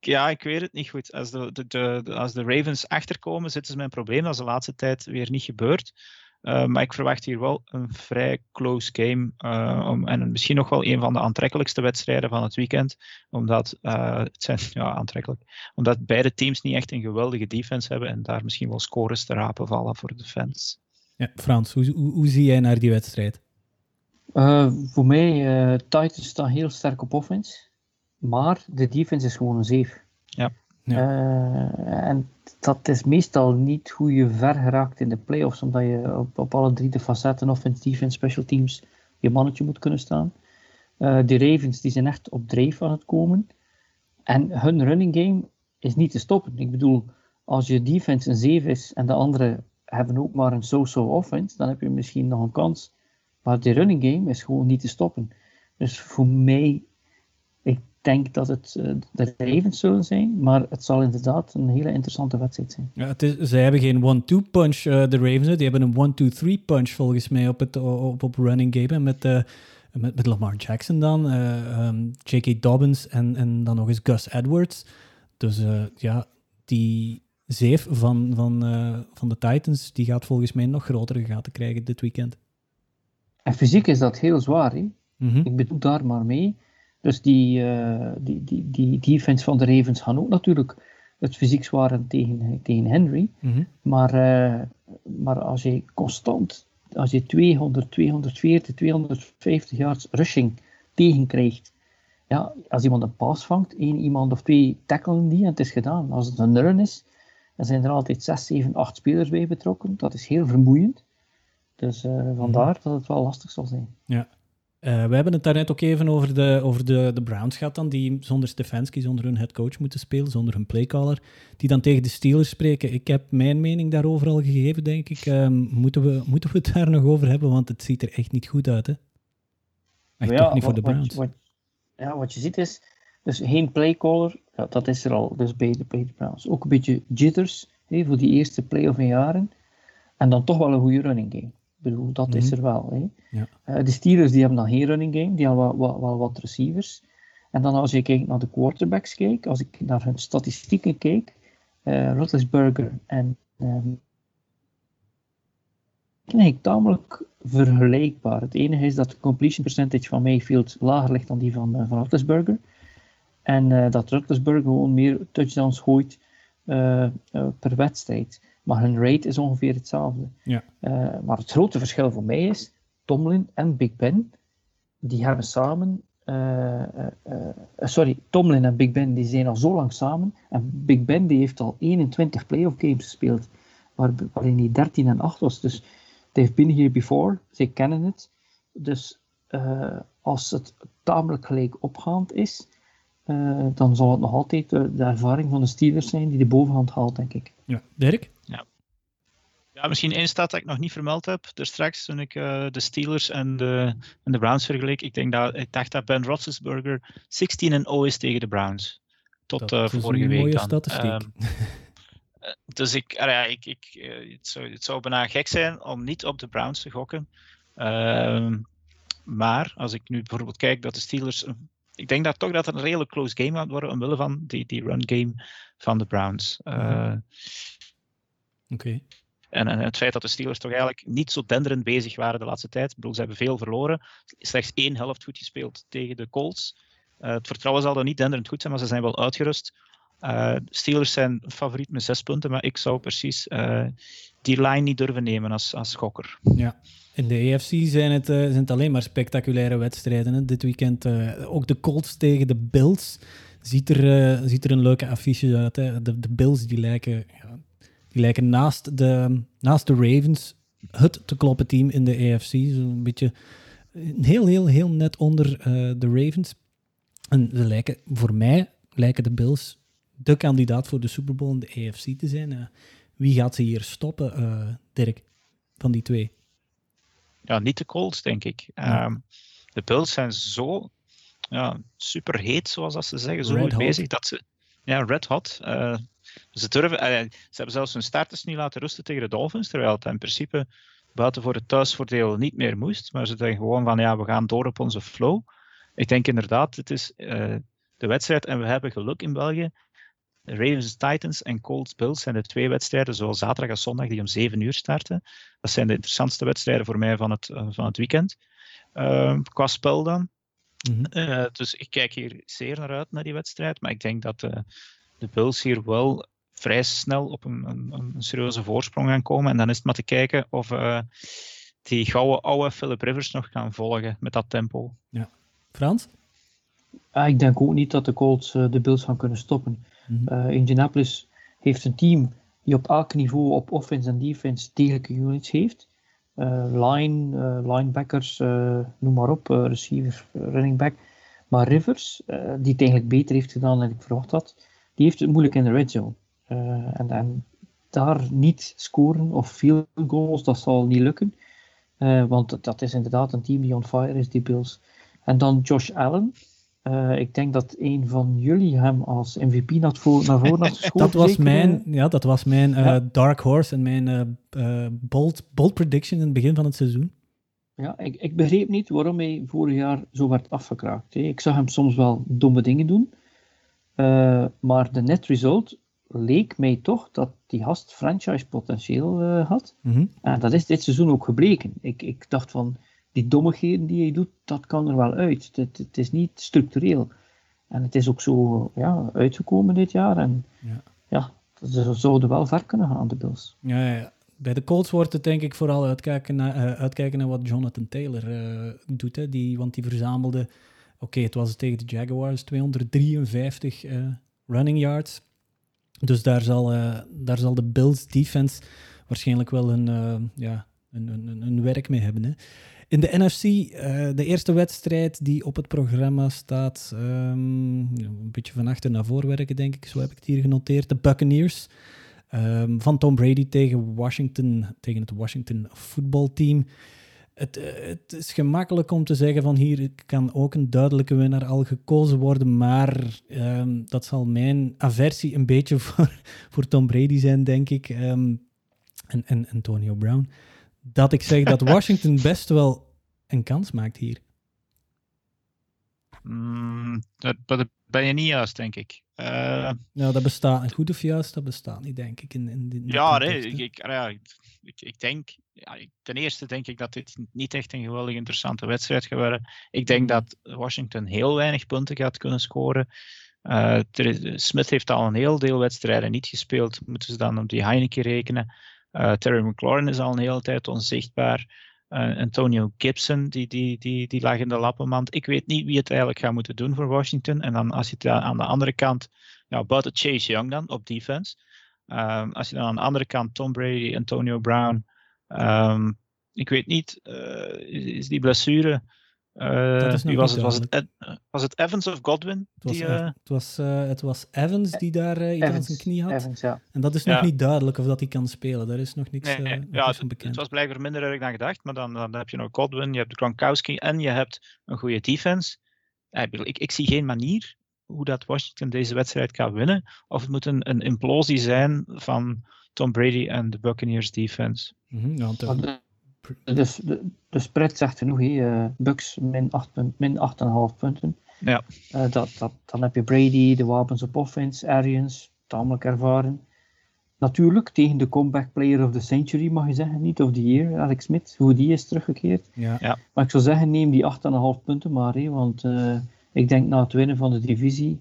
S4: ja, ik weet het niet goed. Als de, de, de, als de Ravens achterkomen, zitten ze met een probleem. Dat is de laatste tijd weer niet gebeurd. Uh, maar ik verwacht hier wel een vrij close game. Uh, om, en misschien nog wel een van de aantrekkelijkste wedstrijden van het weekend. Omdat uh, het zijn ja, aantrekkelijk. Omdat beide teams niet echt een geweldige defense hebben. En daar misschien wel scores te rapen vallen voor de fans.
S1: Ja, Frans, hoe, hoe, hoe zie jij naar die wedstrijd?
S5: voor mij, Titans staan heel sterk op offense. Maar de defense is gewoon een zeef.
S4: Ja.
S5: Uh, en dat is meestal niet hoe je ver geraakt in de playoffs, omdat je op, op alle drie de facetten, offense, defense, special teams, je mannetje moet kunnen staan. Uh, de Ravens die zijn echt op dreef aan het komen. En hun running game is niet te stoppen. Ik bedoel, als je defense een 7 is en de anderen hebben ook maar een so-so offense, dan heb je misschien nog een kans. Maar de running game is gewoon niet te stoppen. Dus voor mij denk dat het uh, de Ravens zullen zijn, maar het zal inderdaad een hele interessante wedstrijd zijn.
S1: Ja, het is, zij hebben geen one-two punch, uh, de Ravens, die hebben een one-two-three punch volgens mij op, het, op, op running game. met, uh, met, met Lamar Jackson dan, um, J.K. Dobbins en, en dan nog eens Gus Edwards. Dus ja, die zeef van, van, van de Titans, die gaat volgens mij nog grotere gaten krijgen dit weekend.
S5: En fysiek is dat heel zwaar, hè? Mm-hmm. Ik bedoel daar maar mee dus die, uh, die, die, die defense van de Ravens gaan ook natuurlijk het fysiek zwaren tegen, tegen Henry. Mm-hmm. maar, uh, maar als je constant, als je 200, 240, 250 yards rushing tegenkrijgt, ja, als iemand een pass vangt, één iemand of twee tackelen die en het is gedaan. Als het een run is, dan zijn er altijd 6, 7, 8 spelers bij betrokken. Dat is heel vermoeiend. Dus uh, vandaar mm-hmm. dat het wel lastig zal zijn.
S1: Ja, we hebben het daarnet ook even over de, over de, de Browns gehad dan, die zonder Stefanski, zonder hun head coach moeten spelen, zonder hun playcaller, die dan tegen de Steelers spreken. Ik heb mijn mening daarover al gegeven, denk ik. Uh, moeten, we, moeten we het daar nog over hebben, want het ziet er echt niet goed uit, hè? Echt ja, toch niet voor de Browns.
S5: Wat, ja, wat je ziet is, dus geen playcaller, ja, dat is er al, dus bij de, bij de Browns. Ook een beetje jitters, voor die eerste play-off in jaren. En dan toch wel een goede running game bedoel, dat is mhm. er wel. Hè. Ja. Uh, de Steelers die hebben dan geen running game, die hebben wel, wel, wat receivers. En dan als je kijkt naar de quarterbacks als ik naar hun statistieken kijk, uh, Roethlisberger en um, ik tamelijk vergelijkbaar. Het enige is dat de completion percentage van Mayfield lager ligt dan die van, uh, van. En uh, dat Roethlisberger gewoon meer touchdowns gooit per wedstrijd. Maar hun rate is ongeveer hetzelfde.
S1: Ja.
S5: Uh, maar het grote verschil voor mij is, Tomlin en Big Ben, die hebben samen, uh, uh, sorry, Tomlin en Big Ben, die zijn al zo lang samen. En Big Ben die heeft al 21 playoff games gespeeld, waar, waarin hij 13 en 8 was. Dus they've been here before, ze kennen het. Dus als het tamelijk gelijk opgaand is, eh, dan zal het nog altijd de, de ervaring van de Steelers zijn die de bovenhand haalt, denk ik.
S1: Ja. Dirk?
S4: Ja, misschien één stat dat ik nog niet vermeld heb. Er straks toen ik eh, de Steelers en de, en de Browns vergeleek. Ik, denk dat, ik dacht dat Ben Roethlisberger 16 en 0 is tegen de Browns. Tot
S1: Dat
S4: eh,
S1: is een
S4: vorige week
S1: mooie
S4: dan.
S1: statistiek.
S4: Ehm, eh, dus ik, ah ja, ik, ik, eh, het, zou, het zou bijna gek zijn om niet op de Browns te gokken. Ehm, maar als ik nu bijvoorbeeld kijk dat de Steelers. eh, Ik denk dat toch dat het een redelijk close game gaat worden omwille van die, die run game van de Browns. Eh.
S1: Oké.
S4: en, en het feit dat de Steelers toch eigenlijk niet zo denderend bezig waren de laatste tijd. Ik bedoel, ze hebben veel verloren. Slechts één helft goed gespeeld tegen de Colts. Eh, het vertrouwen zal dan niet denderend goed zijn, maar ze zijn wel uitgerust. Eh, Steelers zijn favoriet met zes punten, maar ik zou precies eh, die line niet durven nemen als, als gokker.
S1: Ja. In de AFC zijn het, eh, zijn het alleen maar spectaculaire wedstrijden. Dit weekend ook de Colts tegen de Bills. Ziet er, ziet er een leuke affiche uit. Hè. De, de Bills die lijken, ja, die lijken naast, de, naast de Ravens het te kloppen team in de AFC. Zo'n beetje heel, heel, heel net onder de Ravens. En ze lijken, voor mij lijken de Bills de kandidaat voor de Super Bowl in de AFC te zijn. Eh, wie gaat ze hier stoppen, eh, Dirk, van die twee?
S4: Ja, niet de Colts, denk ik.
S1: Ja.
S4: Ehm, de Bills zijn zo ja, super heet, zoals dat ze zeggen, zo
S1: Red
S4: goed
S1: hot.
S4: bezig dat ze. Ja, red hot. eh, ze, durven, ze hebben zelfs hun starters niet laten rusten tegen de Dolphins, terwijl het in principe buiten voor het thuisvoordeel niet meer moest. Maar ze zeggen gewoon van ja, we gaan door op onze flow. Ik denk inderdaad, het is de wedstrijd en we hebben geluk in België. Ravens Titans en Colts Bills zijn de twee wedstrijden, zowel zaterdag als zondag, die om 7 uur starten. Dat zijn de interessantste wedstrijden voor mij van het, eh, van het weekend. Ehm, qua spel dan.
S1: Mhm.
S4: Eh, dus ik kijk hier zeer naar uit naar die wedstrijd. Maar ik denk dat eh, de Bills hier wel vrij snel op een, een, een serieuze voorsprong gaan komen. En dan is het maar te kijken of die gouden oude Philip Rivers nog kan volgen met dat tempo.
S1: Frans?
S5: Ah, ik denk ook niet dat de Colts eh, de Bills gaan kunnen stoppen.
S1: Mhm.
S5: Eh, Indianapolis heeft een team die op elk niveau op offense en defense degelijke units heeft. Eh, line, linebackers, noem maar op, receiver, running back. Maar Rivers, die het eigenlijk beter heeft gedaan dan ik verwacht had, die heeft het moeilijk in de red zone. En, en daar niet scoren of field goals, dat zal niet lukken. Want dat- dat is inderdaad een team die on fire is, die Bills. En dan Josh Allen. Eh, ik denk dat een van jullie hem als MVP naar, voor, naar voren had geschoten. (laughs)
S1: Dat was mijn,
S5: eh?
S1: ja, dat was mijn eh, dark horse en mijn bold, bold prediction in het begin van het seizoen.
S5: Ja, ik, ik begreep niet waarom hij vorig jaar zo werd afgekraakt. hè. Ik zag hem soms wel domme dingen doen. Maar de net result leek mij toch dat die gast franchise potentieel had.
S1: Mhm.
S5: En dat is dit seizoen ook gebleken. Ik, ik dacht van, die dommigheden die hij doet, dat kan er wel uit. Het, het is niet structureel. En het is ook zo ja, uitgekomen dit jaar. En
S1: Ja.
S5: ja, ze zouden wel ver kunnen gaan, de Bills.
S1: Ja, ja, ja. Bij de Colts wordt het denk ik vooral uitkijken naar, eh, uitkijken naar wat Jonathan Taylor eh, doet. Hè. Die, want die verzamelde, oké, het was tegen de Jaguars, 253 eh, running yards. Dus daar zal, daar zal de Bills defense waarschijnlijk wel een, ja, een, een- een werk mee hebben. Hè. In de NFC, eh, de eerste wedstrijd die op het programma staat, ehm, een beetje van achter naar voor werken, denk ik. Zo heb ik het hier genoteerd. De Buccaneers ehm, van Tom Brady tegen Washington, tegen het Washington voetbalteam. Het, eh, het is gemakkelijk om te zeggen van hier kan ook een duidelijke winnaar al gekozen worden, maar ehm, dat zal mijn aversie een beetje (laughs) voor, voor Tom Brady zijn, denk ik. Ehm, en, en Antonio Brown. Dat ik zeg dat (laughs) Washington best wel een kans maakt hier.
S4: Mm, dat, dat ben je niet juist, denk ik. Eh,
S1: Nou, dat bestaat, goed of juist, dat bestaat niet, denk ik. In, in,
S4: Ja,
S1: context,
S4: ik,
S1: hè.
S4: ik, ja, ik, ik denk, ja, ten eerste denk ik dat dit niet echt een geweldig interessante wedstrijd gaat worden. Ik denk dat Washington heel weinig punten gaat kunnen scoren. Eh, Smith heeft al een heel deel wedstrijden niet gespeeld, moeten ze dan op die Heineken rekenen. Eh, Terry McLaurin is al een hele tijd onzichtbaar. Eh, Antonio Gibson, die, die, die, die lag in de lappenmand. Ik weet niet wie het eigenlijk gaat moeten doen voor Washington. En dan als je het aan de andere kant, ja, buiten Chase Young dan, op defense. Ehm, als je dan aan de andere kant Tom Brady, Antonio Brown. ehm, ik weet niet, eh, is die blessure Eh, wie was, het? Was, het Ed- was het Evans of Godwin?
S1: Het was,
S4: Die,
S1: Ev-
S4: eh,
S1: het, was, eh, het was Evans die daar iets aan zijn knie had.
S5: Evans, ja.
S1: En dat is nog
S4: Ja.
S1: niet duidelijk of dat hij kan spelen. Daar is nog niks,
S4: Nee,
S1: eh,
S4: nee.
S1: nog
S4: ja,
S1: niks
S4: het,
S1: van bekend.
S4: het was blijkbaar minder erg dan gedacht, maar dan, dan heb je nog Godwin, je hebt Gronkowski en je hebt een goede defense. Ik, ik, ik zie geen manier hoe dat Washington deze wedstrijd gaat winnen. Of het moet een, een implosie zijn van Tom Brady en de Buccaneers defense.
S1: Mhm, ja,
S5: dus de, de spread zegt genoeg, hè. eh, Bucks min 8 punt, min 8,5 punten.
S4: Ja.
S5: Eh, dat, dat, dan heb je Brady, de wapens op offense, Arians, tamelijk ervaren. Natuurlijk tegen de comeback player of the century mag je zeggen, niet of the year, Alex Smith, hoe die is teruggekeerd.
S1: ja.
S4: Ja.
S5: Maar ik zou zeggen, neem die 8,5 punten maar, want eh, ik denk na het winnen van de divisie,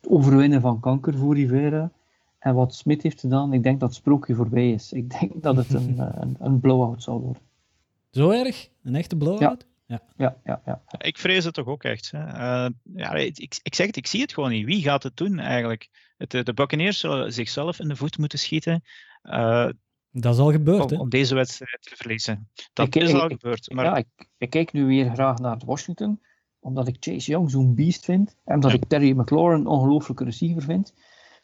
S5: het overwinnen van kanker voor Rivera, en wat Smith heeft gedaan, ik denk dat het sprookje voorbij is. Ik denk dat het een, (laughs) een, een blowout zal worden.
S1: Zo erg? Een echte blowout? Ja.
S5: Ja, ja, ja.
S4: Ik vrees het toch ook echt. Hè. Eh, ja, ik, ik- ik zeg het, ik zie het gewoon niet. Wie gaat het doen eigenlijk? Het, eh, de Buccaneers zullen zichzelf in de voet moeten schieten eh,
S1: Dat is al gebeurd,
S4: om,
S1: hè?
S4: om deze wedstrijd te verliezen. Dat
S5: Ik-
S4: is al
S5: ik-
S4: gebeurd. Maar
S5: ja, ik, ik kijk nu weer graag naar Washington, omdat ik Chase Young zo'n beest vind, en omdat
S4: Ja.
S5: ik Terry McLaurin een ongelooflijke receiver vind.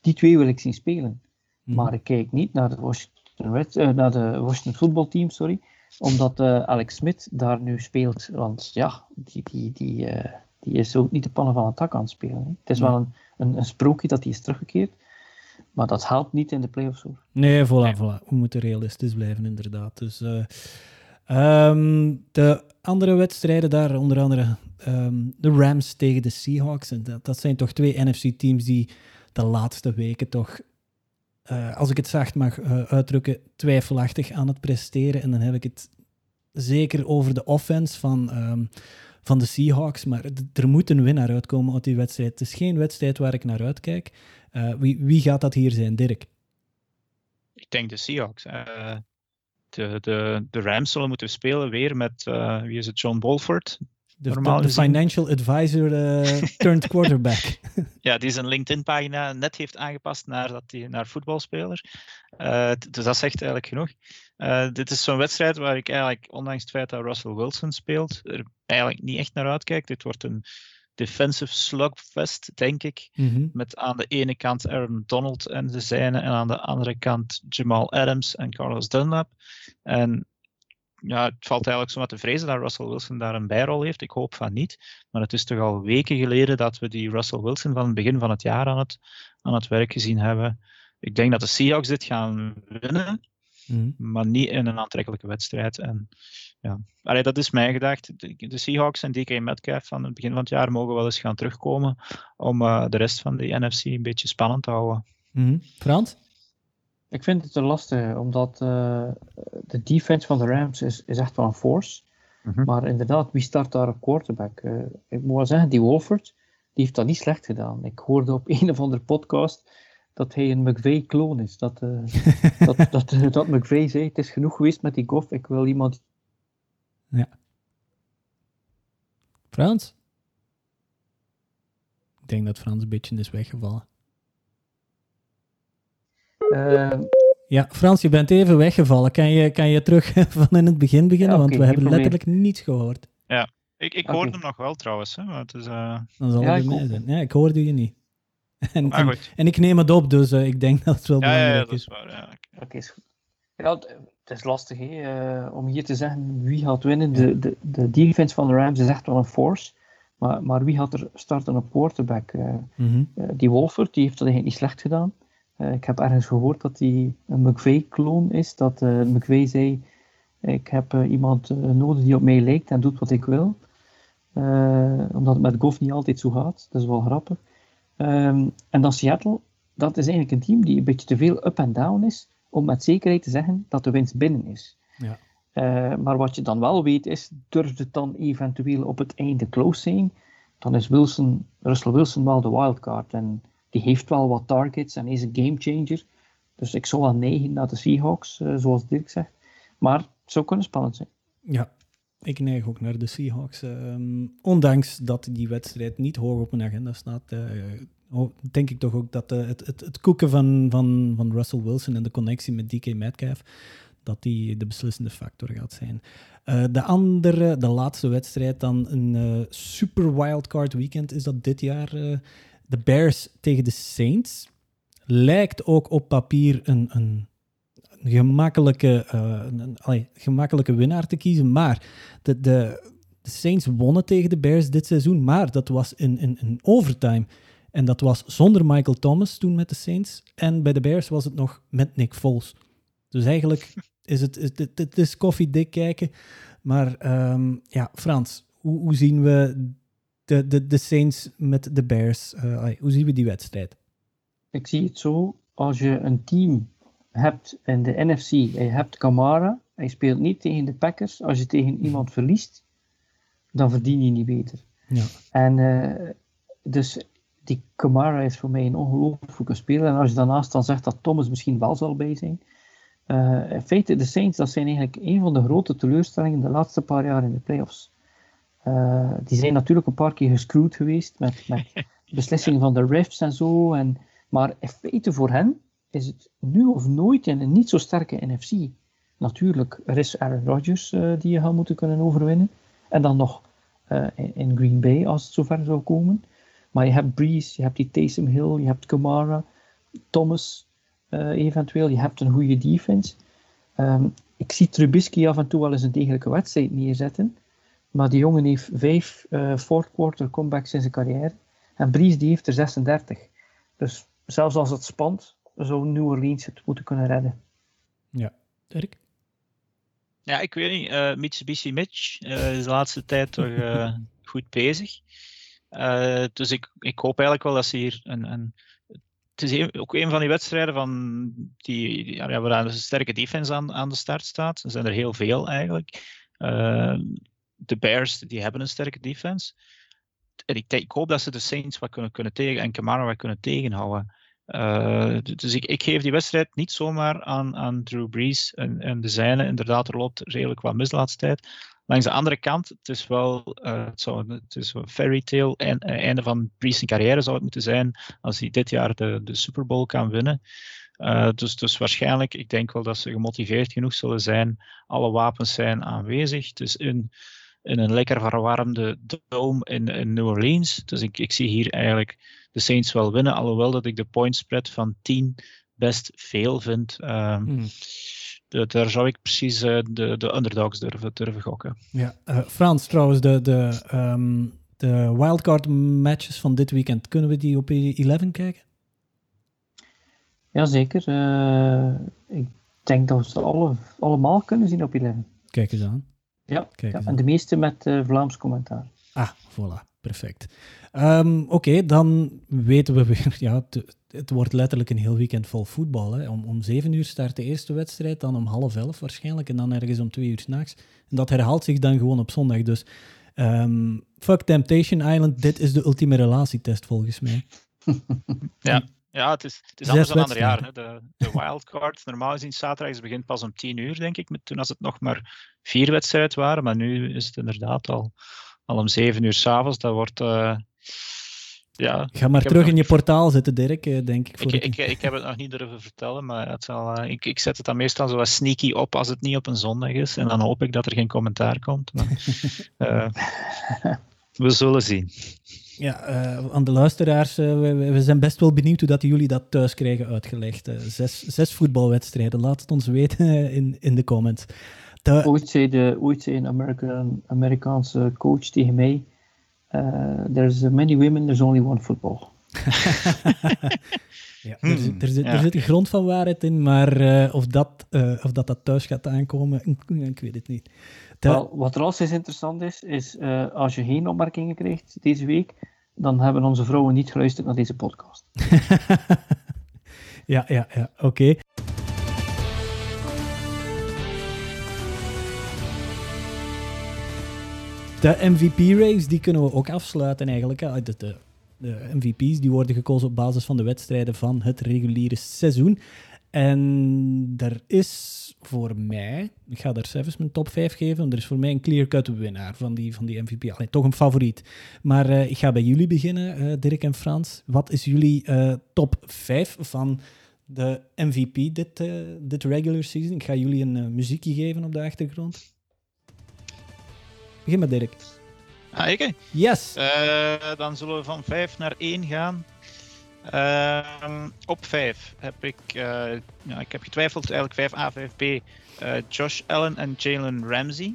S5: Die twee wil ik zien spelen.
S1: Mhm.
S5: Maar ik kijk niet naar de Washington, Reds, eh, naar de Washington voetbalteam, sorry, omdat eh, Alex Smith daar nu speelt. Want ja, die, die, die, eh, die is ook niet de pannen van het dak aan het spelen. Hè. Het is wel een, een, een sprookje dat hij is teruggekeerd, maar dat helpt niet in de playoffs. Hoor.
S1: Nee, voilà, voilà. We moeten realistisch blijven, inderdaad. Dus, eh, ehm, de andere wedstrijden daar, onder andere ehm, de Rams tegen de Seahawks. En dat, dat zijn toch twee NFC-teams die de laatste weken toch, eh, als ik het zacht mag eh, uitdrukken, twijfelachtig aan het presteren. En dan heb ik het zeker over de offense van, ehm, van de Seahawks. Maar er moet een winnaar uitkomen uit die wedstrijd. Het is geen wedstrijd waar ik naar uitkijk. Eh, wie, wie gaat dat hier zijn, Dirk?
S4: ik denk de Seahawks. de, de, de Rams zullen moeten spelen weer met, wie is het, John Bolford.
S1: De,
S4: Normaal
S1: de
S4: gezien.
S1: financial advisor eh, turned quarterback. (laughs) (laughs)
S4: Ja, die zijn LinkedIn-pagina net heeft aangepast naar, dat die, naar voetbalspeler. Eh, dus dat zegt eigenlijk genoeg. Eh, dit is zo'n wedstrijd waar ik eigenlijk, ondanks het feit dat Russell Wilson speelt, er eigenlijk niet echt naar uitkijk. Dit wordt een defensive slugfest, denk ik.
S1: Mhm.
S4: Met aan de ene kant Aaron Donald en de zijne, en aan de andere kant Jamal Adams en Carlos Dunlap. En ja, het valt eigenlijk zo wat te vrezen dat Russell Wilson daar een bijrol heeft. Ik hoop van niet. Maar het is toch al weken geleden dat we die Russell Wilson van het begin van het jaar aan het, aan het werk gezien hebben. Ik denk dat de Seahawks dit gaan winnen,
S1: Mhm.
S4: maar niet in een aantrekkelijke wedstrijd. En, ja. Allee, dat is mijn gedachte. De, Seahawks en DK Metcalf van het begin van het jaar mogen wel eens gaan terugkomen om eh, de rest van de NFC een beetje spannend te houden.
S1: Mhm. Frans?
S5: Ik vind het een lastige, omdat eh, de defense van de Rams is, is echt wel een force.
S4: Mhm.
S5: Maar inderdaad, wie start daar op quarterback? Eh, ik moet wel zeggen, die Wolford, die heeft dat niet slecht gedaan. Ik hoorde op (laughs) een of andere podcast dat hij een McVay-kloon is. Dat, eh, (laughs) dat, dat, dat McVay zei, het is genoeg geweest met die Goff, ik wil iemand...
S1: Frans? Ik denk dat Frans een beetje is weggevallen. Ja, Frans, je bent even weggevallen. Kan je, kan je terug (laughs) van in het begin beginnen?
S5: Ja,
S1: Want we hebben letterlijk niets gehoord.
S4: Ik, ik
S5: Oké.
S4: hoorde hem nog wel trouwens. Hè, maar het is, eh,
S1: Dan zal
S5: Ja,
S1: het mij zijn. Ja, ik hoorde je niet. (laughs) En,
S4: maar
S1: en,
S4: goed.
S1: en ik neem het op, dus eh, ik denk (laughs) dat het wel
S4: Ja, ja, ja,
S1: belangrijk
S4: dat
S1: is.
S4: is waar. Ja.
S5: Oké, is goed. Ja, het, is lastig hè, eh, om hier te zeggen wie gaat winnen. De, de, de defense van de Rams is echt wel een force. Maar, maar wie gaat er starten op quarterback? Eh,
S1: Mhm.
S5: eh, die Wolford die heeft dat eigenlijk niet slecht gedaan. Eh, ik heb ergens gehoord dat hij een McVay-kloon is. Dat eh McVay zei: Ik heb eh, iemand nodig die op mij lijkt en doet wat ik wil. Omdat het met Goff niet altijd zo gaat. Dat is wel grappig. Ehm, en dan Seattle, dat is eigenlijk een team die een beetje te veel up en down is. Om met zekerheid te zeggen dat de winst binnen is.
S1: Ja.
S5: Maar wat je dan wel weet is, durft het dan eventueel op het einde close zijn, dan is Wilson, Russell Wilson wel de wildcard. En die heeft wel wat targets en is een gamechanger. Dus ik zou wel neigen naar de Seahawks, eh, zoals Dirk zegt. Maar het zou kunnen spannend zijn.
S1: Ja, ik neig ook naar de Seahawks. Ehm, ondanks dat die wedstrijd niet hoog op mijn agenda staat, eh, ho- denk ik toch ook dat eh, het, het, het koeken van, van, van Russell Wilson en de connectie met DK Metcalf, dat die de beslissende factor gaat zijn. De andere, de laatste wedstrijd, dan een super wildcard weekend is dat dit jaar. De Bears tegen de Saints. Lijkt ook op papier een, een, een gemakkelijke, eh, gemakkelijke winnaar te kiezen. Maar de, de, de Saints wonnen tegen de Bears dit seizoen, maar dat was in, overtime. En dat was zonder Michael Thomas toen met de Saints. En bij de Bears was het nog met Nick Foles. Dus eigenlijk is het, het, het, het is koffiedik kijken. Maar ehm, ja, Frans, hoe, hoe zien we de, de, de Saints met de Bears? Eh, hoe zien we die wedstrijd?
S5: Ik zie het zo, als je een team hebt in de NFC en je hebt Kamara, je speelt niet tegen de Packers, als je tegen iemand (laughs) verliest, dan verdien je niet beter.
S1: Ja.
S5: En eh, dus die Kamara is voor mij een ongelooflijke speler. En als je daarnaast dan zegt dat Thomas misschien wel zal bij zijn. eh, in feite, de Saints, dat zijn eigenlijk een van de grote teleurstellingen de laatste paar jaar in de playoffs. Eh, die zijn natuurlijk een paar keer gescrewd geweest met, met (laughs) beslissingen van de refs en zo. En, maar in feite voor hen is het nu of nooit in een niet zo sterke NFC. Natuurlijk, er is Aaron Rodgers eh, die je gaat moeten kunnen overwinnen. En dan nog eh, in, in Green Bay als het zover zou komen. Maar je hebt Breeze, je hebt die Taysom Hill, je hebt Kamara, Thomas eventueel. Je hebt een goede defense. Ehm, ik zie Trubisky af en toe wel eens een degelijke wedstrijd neerzetten. Maar die jongen heeft vijf eh fourth quarter comebacks in zijn carrière. En Breeze die heeft er 36. Dus zelfs als het spant, zou New Orleans het moeten kunnen redden.
S1: Ja, Dirk?
S4: Ja, ik weet niet. eh, Mitsubishi Mitch eh, is de laatste tijd toch (laughs) goed bezig. Eh, dus ik, ik hoop eigenlijk wel dat ze hier een. een het is een- ook een van die wedstrijden van die, die- ja, waar een sterke defense aan, aan de start staat. Er zijn er heel veel eigenlijk. De Bears die hebben een sterke defense. En ik, ik hoop dat ze de Saints wat kunnen, kunnen tegen en Kamara wat kunnen tegenhouden. Eh, dus ik, ik geef die wedstrijd niet zomaar aan, aan Drew Brees en, en de zijne. Inderdaad, er loopt redelijk wat mis tijd. Langs de andere kant, het is wel eh, het het is een fairy tale. En, eh, einde van Brees' carrière zou het moeten zijn als hij dit jaar de, de Super Bowl kan winnen. Dus, dus waarschijnlijk, ik denk wel dat ze gemotiveerd genoeg zullen zijn. Alle wapens zijn aanwezig. Dus in, in een lekker verwarmde dome in, in New Orleans. Dus ik, ik zie hier eigenlijk de Saints wel winnen. Alhoewel dat ik de point spread van 10 best veel vind. Ehm,
S1: Hmm.
S4: de- daar zou ik precies eh, de, de underdogs durven, durven gokken.
S1: Ja, eh, Frans, trouwens, de, de, ehm, de wildcard matches van dit weekend, kunnen we die op 11 kijken?
S5: Jazeker. eh ik denk dat we ze alle, allemaal kunnen zien op 11.
S1: Kijk eens aan.
S5: Ja,
S1: Kijk
S5: ja,
S1: eens
S5: en de meeste met eh, Vlaams commentaar.
S1: Ah, voilà, perfect. Ehm, Oké, dan weten we weer, (laughs) ja, het, het wordt letterlijk een heel weekend vol voetbal. Hè. Om, om 7 uur start de eerste wedstrijd, dan om half elf waarschijnlijk, en dan ergens om 2 uur s'nachts. En dat herhaalt zich dan gewoon op zondag. Dus ehm, fuck Temptation Island, dit is de ultieme relatietest volgens mij. (laughs)
S4: Ja, ja het is, het is anders dan andere jaren.
S1: wedstrijden.
S4: Hè. De, de wildcard, normaal gezien zaterdag begint pas om 10 uur, denk ik. Met, toen als het nog maar vier wedstrijden waren. Maar nu is het inderdaad al, al om 7 uur s'avonds. Dat wordt. eh, ja,
S1: Ga maar terug in je portaal zitten, Dirk, eh, denk ik.
S4: Ik,
S1: voor
S4: ik, ik, ik heb het nog niet durven vertellen, maar het zal, eh, ik, ik zet het dan meestal zo wat sneaky op als het niet op een zondag is. En dan hoop ik dat er geen commentaar komt. Maar, (laughs) we zullen zien.
S1: Ja, eh, aan de luisteraars, eh, we, zijn best wel benieuwd hoe dat jullie dat thuis krijgen uitgelegd. Eh, zes, zes voetbalwedstrijden, laat het ons weten in, in de comments. De-
S5: Ooit zei, de, ooit zei een American, Amerikaanse coach tegen mij: eh, There's many women, there's only one football. (laughs) (laughs)
S1: ja, er, zit, er, zit, er een grond van waarheid in, maar eh, of, dat, eh, of dat dat thuis gaat aankomen, ik, ik weet het niet.
S5: Wel, wat er als interessant is, is eh, als je geen opmerkingen krijgt deze week, dan hebben onze vrouwen niet geluisterd naar deze podcast. (laughs)
S1: ja, ja, ja, oké. De MVP-race, die kunnen we ook afsluiten eigenlijk. De, de, de MVP's die worden gekozen op basis van de wedstrijden van het reguliere seizoen. En er is voor mij, ik ga daar zelfs mijn top 5 geven, want er is voor mij een clear-cut winnaar van die, van die MVP. Allee, toch een favoriet. Maar eh, ik ga bij jullie beginnen, eh, Dirk en Frans. Wat is jullie eh, top 5 van de MVP dit, dit regular season. Ik ga jullie een muziekje geven op de achtergrond. Begin met Dirk.
S4: Ah, ik?
S1: Yes!
S4: Dan zullen we van 5 naar 1 gaan. Ehm, op 5 heb ik, eh, ja, ik heb getwijfeld, eigenlijk 5A, 5B, eh, Josh Allen en Jalen Ramsey.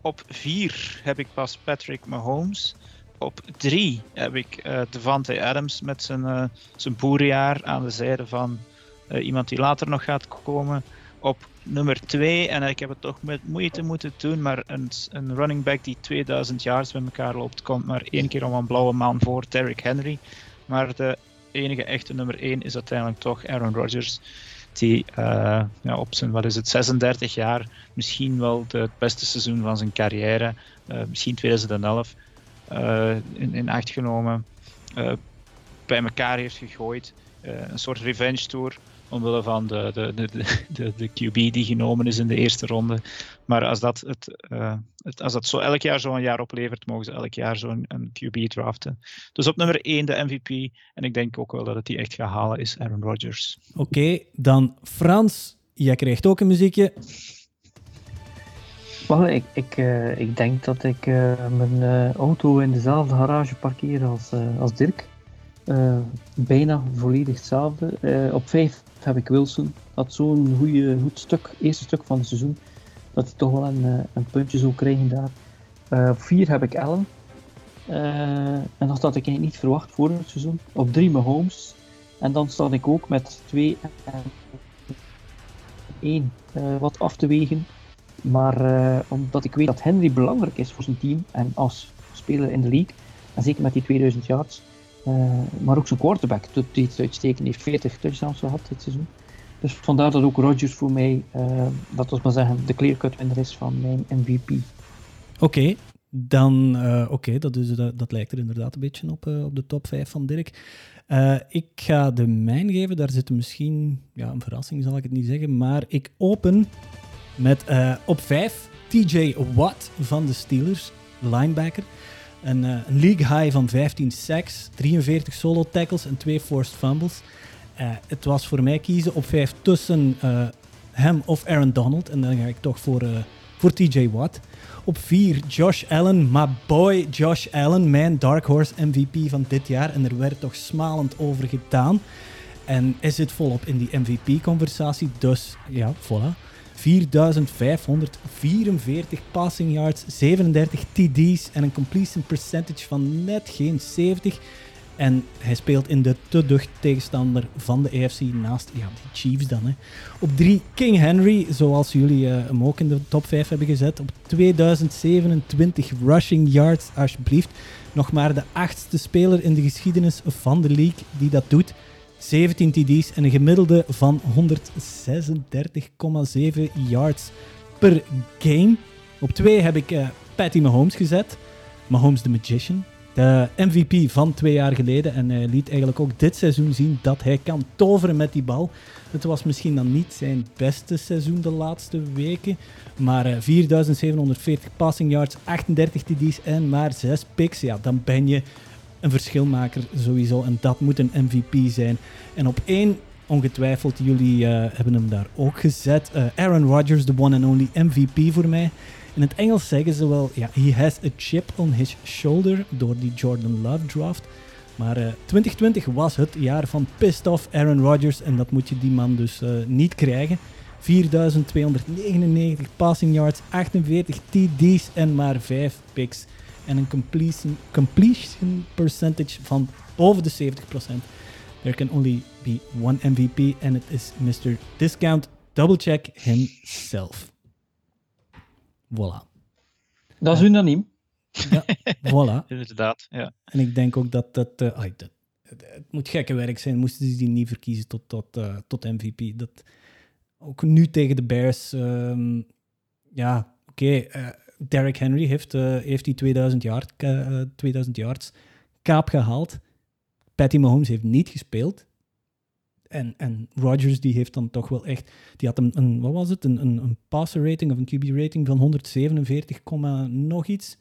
S4: Op 4 heb ik pas Patrick Mahomes. Op 3 heb ik eh Devante Adams met zijn, zijn boerjaar aan de zijde van iemand die later nog gaat komen. Op nummer 2, en ik heb het toch met moeite moeten doen, maar een, een running back die 2000 yards bij elkaar loopt, komt maar één keer om een blauwe maan voor Derrick Henry. Maar de enige echte nummer 1 is uiteindelijk toch Aaron Rodgers. Die eh, ja, op zijn, wat is het, 36 jaar misschien wel het beste seizoen van zijn carrière, eh, misschien 2011, eh, in, in acht genomen, bij elkaar heeft gegooid. Een soort revenge tour omwille van de, de, de, de, QB die genomen is in de eerste ronde. Maar als dat, het, eh, het, als dat zo elk jaar zo'n jaar oplevert, mogen ze elk jaar zo'n een QB draften. Dus op nummer 1 de MVP. En ik denk ook wel dat het die echt gaat halen is Aaron Rodgers.
S1: Oké, dan Frans. Jij krijgt ook een muziekje.
S5: Wel, ik, ik, eh, ik denk dat ik eh, mijn auto in dezelfde garage parkeer als, eh, als Dirk. Eh, bijna volledig hetzelfde. Eh, op 5 heb ik Wilson. Had zo'n goed stuk, eerste stuk van het seizoen, dat hij toch wel een, eh, een puntje zou krijgen daar. Eh, op 4 heb ik Allen. Eh, en dat had ik eigenlijk niet verwacht voor het seizoen. Op 3 Mahomes. En dan sta ik ook met 2 en 1 wat af te wegen. Maar omdat ik weet dat Henry belangrijk is voor zijn team en als speler in de league, en zeker met die 2000 yards, maar ook zijn quarterback doet het uitstekend, heeft 40 touchdowns gehad dit seizoen. Dus vandaar dat ook Rodgers voor mij, eh, dat was maar zeggen, de clear-cut winner is van mijn MVP.
S1: Oké, dan eh, oké, dat, is- dat, dat lijkt er inderdaad een beetje op, eh, op de top 5 van Dirk. Eh, ik ga de mijn geven, daar zit misschien ja, een verrassing, zal ik het niet zeggen, maar ik open met eh, op 5 TJ Watt van de Steelers, linebacker. Een, eh, een league high van 15 sacks, 43 solo tackles en 2 forced fumbles. Eh, het was voor mij kiezen op 5 tussen eh, hem of Aaron Donald. En dan ga ik toch voor, voor TJ Watt. Op 4 Josh Allen, my boy Josh Allen, mijn Dark Horse MVP van dit jaar. En er werd toch smalend over gedaan. En hij zit volop in die MVP-conversatie. Dus ja, voilà. 4544 passing yards, 37 TD's en een completion percentage van net geen 70. En hij speelt in de te ducht tegenstander van de AFC naast ja, die Chiefs dan. Hè. Op 3 King Henry, zoals jullie eh, hem ook in de top 5 hebben gezet. Op 2027 rushing yards, alsjeblieft. Nog maar de achtste speler in de geschiedenis van de league die dat doet. 17 TD's en een gemiddelde van 136,7 yards per game. Op 2 heb ik eh, Patty Mahomes gezet. Mahomes the Magician. De MVP van twee jaar geleden. En hij liet eigenlijk ook dit seizoen zien dat hij kan toveren met die bal. Het was misschien dan niet zijn beste seizoen de laatste weken. Maar eh, 4740 passing yards, 38 TD's en maar 6 picks. Ja, dan ben je een verschilmaker sowieso. En dat moet een MVP zijn. En op één, ongetwijfeld, jullie eh, hebben hem daar ook gezet. Eh, Aaron Rodgers, de one and only MVP voor mij. In het Engels zeggen ze wel, ja, he has a chip on his shoulder door die Jordan Love draft. Maar eh, 2020 was het jaar van pissed off Aaron Rodgers en dat moet je die man dus eh, niet krijgen. 4299 passing yards, 48 TD's en maar 5 picks. En een completion, completion percentage van boven de 70%. There can only be one MVP and it is Mr. Discount Double Check himself. Voilà.
S5: Dat is unaniem.
S1: Ja, voilà. (laughs)
S4: Inderdaad, ja.
S1: En ik denk ook dat dat... eh, ai, dat het, het moet gekke werk zijn, moesten ze die niet verkiezen tot, tot, eh, tot MVP. Dat, ook nu tegen de Bears... ehm, ja, oké. eh, Derrick Henry heeft, eh, heeft die 2000, yard, ka- eh, 2000 yards kaap gehaald. Patty Mahomes heeft niet gespeeld. En, en Rodgers die heeft dan toch wel echt... Die had een, een wat was het? Een, een, een passer rating of een QB rating van 147, komma nog iets.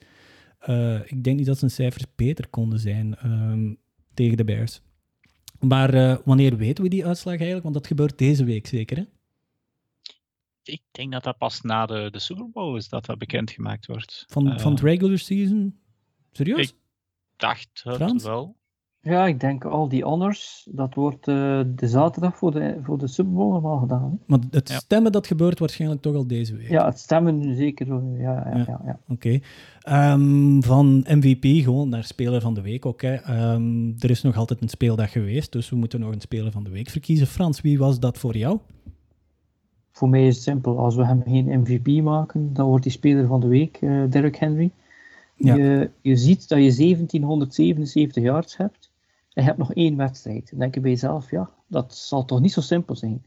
S1: Eh, ik denk niet dat zijn cijfers beter konden zijn ehm, tegen de Bears. Maar eh, wanneer weten we die uitslag eigenlijk? Want dat gebeurt deze week zeker, hè?
S4: Ik denk dat dat pas na de, de Super Bowl is dat dat bekendgemaakt wordt.
S1: Van,
S4: Eh,
S1: van het regular season? Serieus?
S4: Ik dacht het
S1: Frans?
S4: wel.
S5: Ja, ik denk al die honors, dat wordt eh, de zaterdag voor de, voor de Super Bowl normaal gedaan. hè.
S1: Maar het
S4: Ja.
S1: stemmen, dat gebeurt waarschijnlijk toch al deze week.
S5: Ja, het stemmen zeker. Ja, ja,
S1: Ja.
S5: ja. ja,
S1: Oké. Ehm, van MVP gewoon naar Speler van de Week ook. Hè. Ehm, er is nog altijd een speeldag geweest, dus we moeten nog een Speler van de Week verkiezen. Frans, wie was dat voor jou?
S5: Voor mij is het simpel. Als we hem geen MVP maken, dan wordt hij speler van de week, eh Derrick Henry.
S1: Ja.
S5: Je, je ziet dat je 1777 yards hebt en je hebt nog één wedstrijd. Dan denk je bij jezelf, ja, dat zal toch niet zo simpel zijn.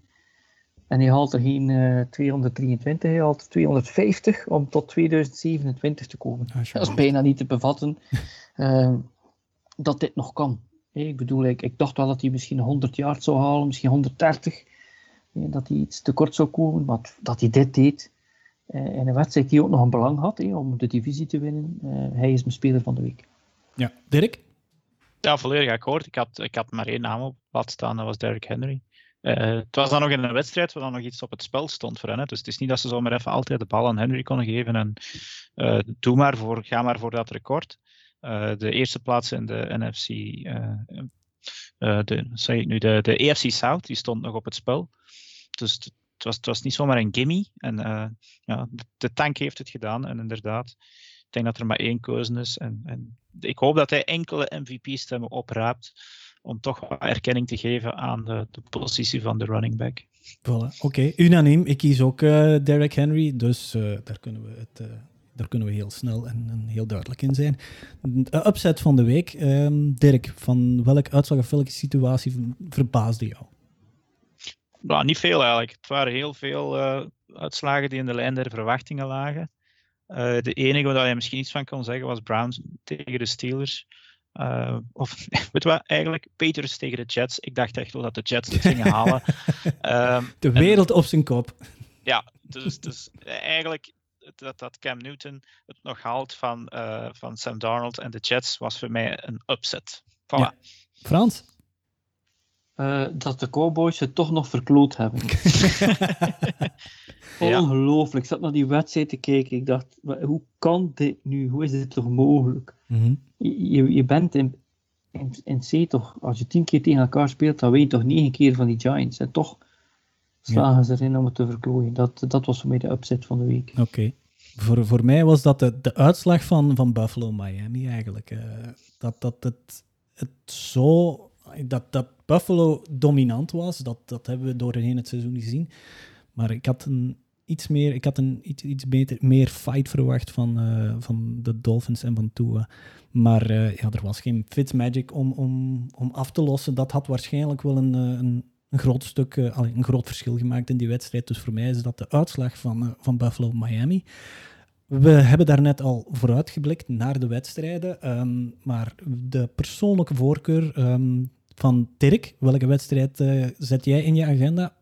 S5: En hij haalt er geen eh, 223, hij haalt er 250 om tot 2027 te komen. Dat is bijna niet te bevatten (laughs) eh, dat dit nog kan. Ik bedoel, ik, ik dacht wel dat hij misschien 100 yards zou halen, misschien 130. Hè, Dat hij iets te kort zou komen, maar dat hij dit deed. eh, in een wedstrijd die ook nog een belang had hè, om de divisie te winnen. eh, hij is mijn speler van de week.
S1: Ja. Dirk?
S4: Ja, volledig akkoord. Ik had, ik had maar één naam op het pad staan, dat was Derrick Henry. Eh, het was dan nog in een wedstrijd waar dan nog iets op het spel stond voor hen. Hè. Dus het is niet dat ze zomaar even altijd de bal aan Henry konden geven en eh, doe maar voor, ga maar voor dat record. Eh, de eerste plaats in de NFC, eh, eh, de, zeg ik nu, de, de AFC South, die stond nog op het spel. Dus het, was, het was niet zomaar een gimme. En eh, ja, de, tank heeft het gedaan. En inderdaad, ik denk dat er maar één keuze is. En, en ik hoop dat hij enkele MVP-stemmen opraapt om toch wat erkenning te geven aan de, de positie van de running back.
S1: Oké, unaniem. Ik kies ook eh Derrick Henry, dus eh, daar, kunnen we het, eh, daar kunnen we heel snel en, en heel duidelijk in zijn. De upset van de week. Ehm, Dirk, van welke uitslag of welke situatie ver- verbaasde jou?
S4: Nou, niet veel eigenlijk. Het waren heel veel eh, uitslagen die in de lijn der verwachtingen lagen. Eh, de enige waar je misschien iets van kon zeggen was Browns tegen de Steelers. Eh, of (laughs) weet wat, eigenlijk Patriots tegen de Jets. Ik dacht echt wel dat de Jets het gingen halen. (laughs) Ehm,
S1: De
S4: en-
S1: wereld op zijn kop.
S4: Ja, dus, dus eigenlijk dat, dat Cam Newton het nog haalt van, eh, van Sam Darnold en de Jets was voor mij een upset. Voilà.
S1: Ja. Frans?
S5: Eh, dat de Cowboys het toch nog verkloot hebben. (laughs)
S4: Ja.
S5: Ongelooflijk. Ik zat naar die wedstrijd te kijken. Ik dacht, hoe kan dit nu? Hoe is dit toch mogelijk?
S1: Mhm.
S5: Je, je- je bent in, in, in C toch, als je tien keer tegen elkaar speelt, dan weet je toch negen keer van die Giants. En toch slagen ze erin om het te verklooien. Dat, dat was voor mij de upset van de week.
S1: Oké. Voor, voor mij was dat de, de uitslag van, van Buffalo Miami eigenlijk. eh, dat dat het, het zo. Dat, dat Buffalo dominant was, dat, dat hebben we doorheen het seizoen gezien. Maar ik had een iets meer, ik had een iets, iets beter, meer fight verwacht van, eh, van de Dolphins en van Tua. Maar eh, ja, er was geen Fitzmagic om, om, om af te lossen. Dat had waarschijnlijk wel een, een, een groot stuk, allee, een groot verschil gemaakt in die wedstrijd. Dus voor mij is dat de uitslag van, eh, van Buffalo Miami. We hebben daarnet al vooruitgeblikt naar de wedstrijden. ehm, maar de persoonlijke voorkeur ehm, van Dirk, welke wedstrijd eh, zet jij in je agenda?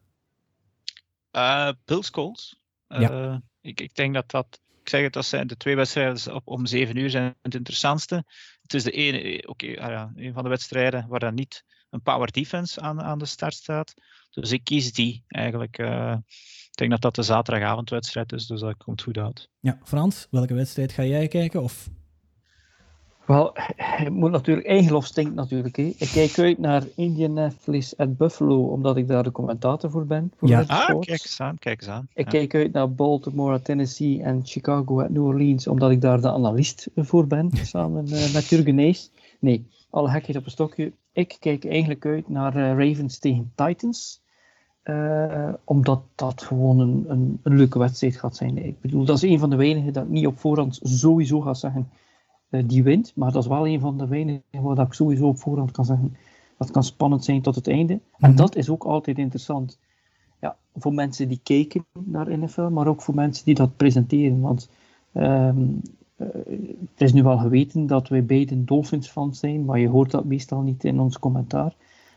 S4: Bills Colts.
S1: Ja.
S4: ik, ik denk dat dat. Ik zeg het, dat zijn de twee wedstrijden op, om zeven uur zijn het interessantste. Het is de ene, oké, ah ja, een van de wedstrijden waar dan niet een power defense aan, aan de start staat. Dus ik kies die eigenlijk. eh, ik denk dat dat de zaterdagavondwedstrijd is, dus dat komt goed uit.
S1: Ja, Frans, welke wedstrijd ga jij kijken? Of...
S5: Wel, het moet natuurlijk, eigen lof stinkt natuurlijk. Hè. Ik kijk uit naar Indianapolis at Buffalo, omdat ik daar de commentator voor ben. Voor
S1: Ja.
S4: Ah, kijk eens aan, kijk eens aan.
S5: Ik
S4: Ja.
S5: kijk uit naar Baltimore at Tennessee en Chicago at New Orleans, omdat ik daar de analist voor ben, (laughs) samen eh, met Jurgen Nees. Nee, alle gekheid op een stokje. Ik kijk eigenlijk uit naar eh, Ravens tegen Titans. eh, omdat dat gewoon een, een, een leuke wedstrijd gaat zijn. Ik bedoel, dat is een van de weinigen dat ik niet op voorhand sowieso ga zeggen eh, die wint. Maar dat is wel een van de weinigen waar dat ik sowieso op voorhand kan zeggen dat kan spannend zijn tot het einde. En
S1: Mhm.
S5: dat is ook altijd interessant. Ja, voor mensen die kijken naar NFL, maar ook voor mensen die dat presenteren. Want ehm, eh, het is nu wel geweten dat wij beiden Dolphins-fans zijn, maar je hoort dat meestal niet in ons commentaar.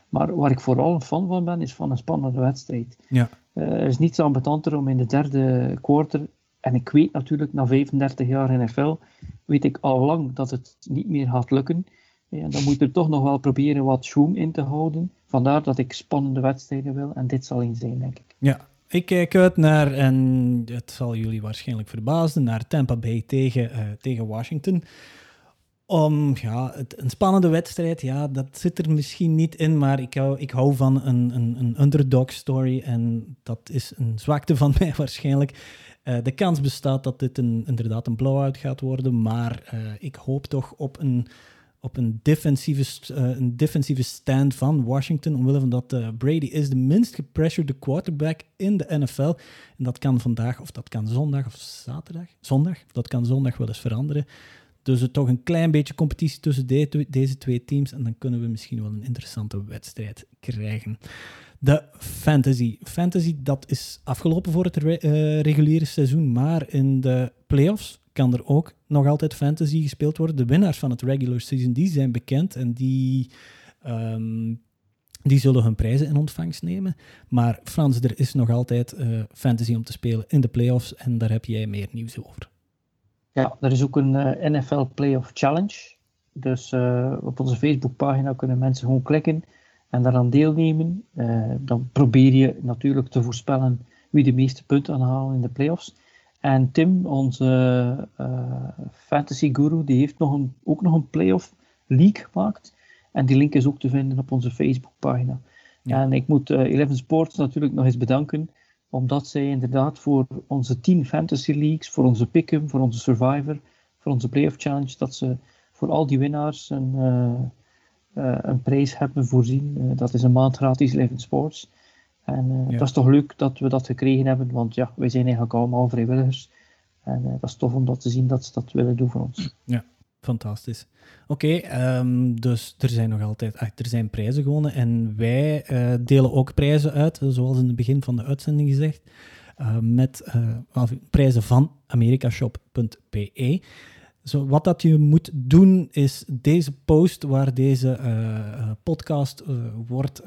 S5: Maar waar ik vooral een fan van ben, is van een spannende wedstrijd.
S1: Ja.
S5: Eh, er is niets ambetanter om in de derde quarter, en ik weet natuurlijk na 35 jaar NFL, weet ik al lang dat het niet meer gaat lukken. Ja, dan moet er toch nog wel proberen wat schoen in te houden. Vandaar dat ik spannende wedstrijden wil. En dit zal een zijn, denk ik.
S1: Ja, ik kijk uit naar, en het zal jullie waarschijnlijk verbazen, naar Tampa Bay tegen, eh, tegen Washington. Om, ja, het, een spannende wedstrijd, ja, dat zit er misschien niet in, maar ik hou, ik hou van een, een, een underdog story en dat is een zwakte van (laughs) mij waarschijnlijk. Uh, de kans bestaat dat dit inderdaad een blowout gaat worden, maar uh, ik hoop toch op een op een defensieve, uh, een defensieve stand van Washington. Omwille van dat uh, Brady is de minst gepressured quarterback in de NFL. En dat kan vandaag, of dat kan zondag of zaterdag. Zondag, dat kan zondag wel eens veranderen. Dus er toch een klein beetje competitie tussen de, deze twee teams. En dan kunnen we misschien wel een interessante wedstrijd krijgen. De fantasy. Fantasy, dat is afgelopen voor het re uh, reguliere seizoen. Maar in de playoffs kan er ook nog altijd fantasy gespeeld worden. De winnaars van het regular season, die zijn bekend en die, um, die zullen hun prijzen in ontvangst nemen. Maar Frans, er is nog altijd uh, fantasy om te spelen in de playoffs en daar heb jij meer nieuws over.
S5: Ja, er is ook een uh, NFL Playoff Challenge. Dus uh, op onze Facebookpagina kunnen mensen gewoon klikken en daaraan deelnemen. dan probeer je natuurlijk te voorspellen wie de meeste punten aanhalen in de playoffs. En Tim, onze uh, fantasy guru, die heeft nog een, ook nog een playoff league gemaakt. En die link is ook te vinden op onze Facebookpagina. Ja. En ik moet uh, Eleven Sports natuurlijk nog eens bedanken, omdat zij inderdaad voor onze 10 fantasy leagues, voor onze Pick'em, voor onze Survivor, voor onze Playoff Challenge, dat ze voor al die winnaars een, uh, een prijs hebben voorzien. dat is een maand gratis Eleven Sports. En uh, ja. dat is toch leuk dat we dat gekregen hebben, want ja, wij zijn eigenlijk allemaal vrijwilligers. En uh, dat is tof om dat te zien dat ze dat willen doen voor ons.
S1: Ja, fantastisch. Oké, okay, um, dus er zijn nog altijd er zijn prijzen gewonnen en wij uh, delen ook prijzen uit, zoals in het begin van de uitzending gezegd, met prijzen van americashop.be. Zo, wat dat je moet doen is deze post waar deze podcast wordt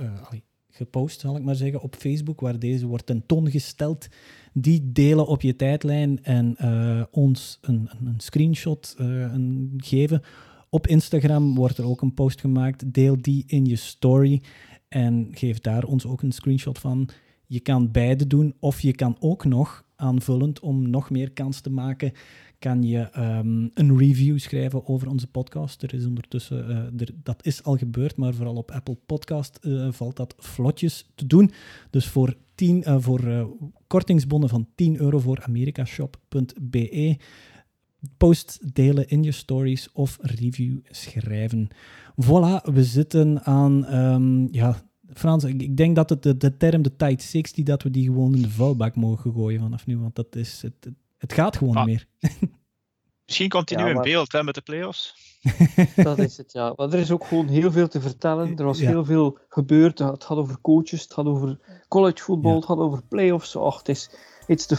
S1: gepost, zal ik maar zeggen, op Facebook, waar deze wordt tentoongesteld. Die delen op je tijdlijn en uh, ons een, een screenshot uh, een geven. Op Instagram wordt er ook een post gemaakt. Deel die in je story en geef daar ons ook een screenshot van. Je kan beide doen, of je kan ook nog aanvullend om nog meer kans te maken kan je um, een review schrijven over onze podcast. Er is ondertussen, er, dat is al gebeurd, maar vooral op Apple Podcast uh, valt dat vlotjes te doen. Dus voor, 10, uh, voor kortingsbonnen van 10 euro voor americashop.be post delen in je stories of review schrijven. Voilà, we zitten aan, um, ja, Frans, ik, ik, denk dat het de, de term de tight 60, dat we die gewoon in de vuilbak mogen gooien vanaf nu, want dat is, het, het gaat gewoon ah. niet meer.
S4: Misschien komt hij ja, nu maar... in beeld hè, met de playoffs.
S5: Dat is het, ja. Maar er is ook gewoon heel veel te vertellen. Er was ja. heel veel gebeurd. Het gaat over coaches, het gaat over college football, ja. het gaat over playoffs. Och, het is it's the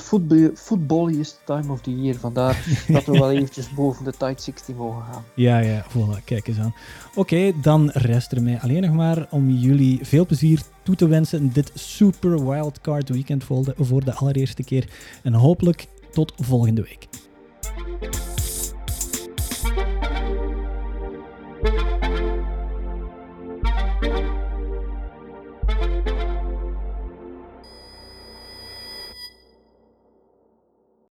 S5: footballiest time of the year. Vandaar dat we wel (laughs) eventjes boven de tight 60 mogen gaan.
S1: Ja, ja, voilà. Kijk eens aan. Oké, okay, dan rest er mij alleen nog maar om jullie veel plezier toe te wensen dit super wildcard weekend voor de, voor de allereerste keer. En hopelijk tot volgende week.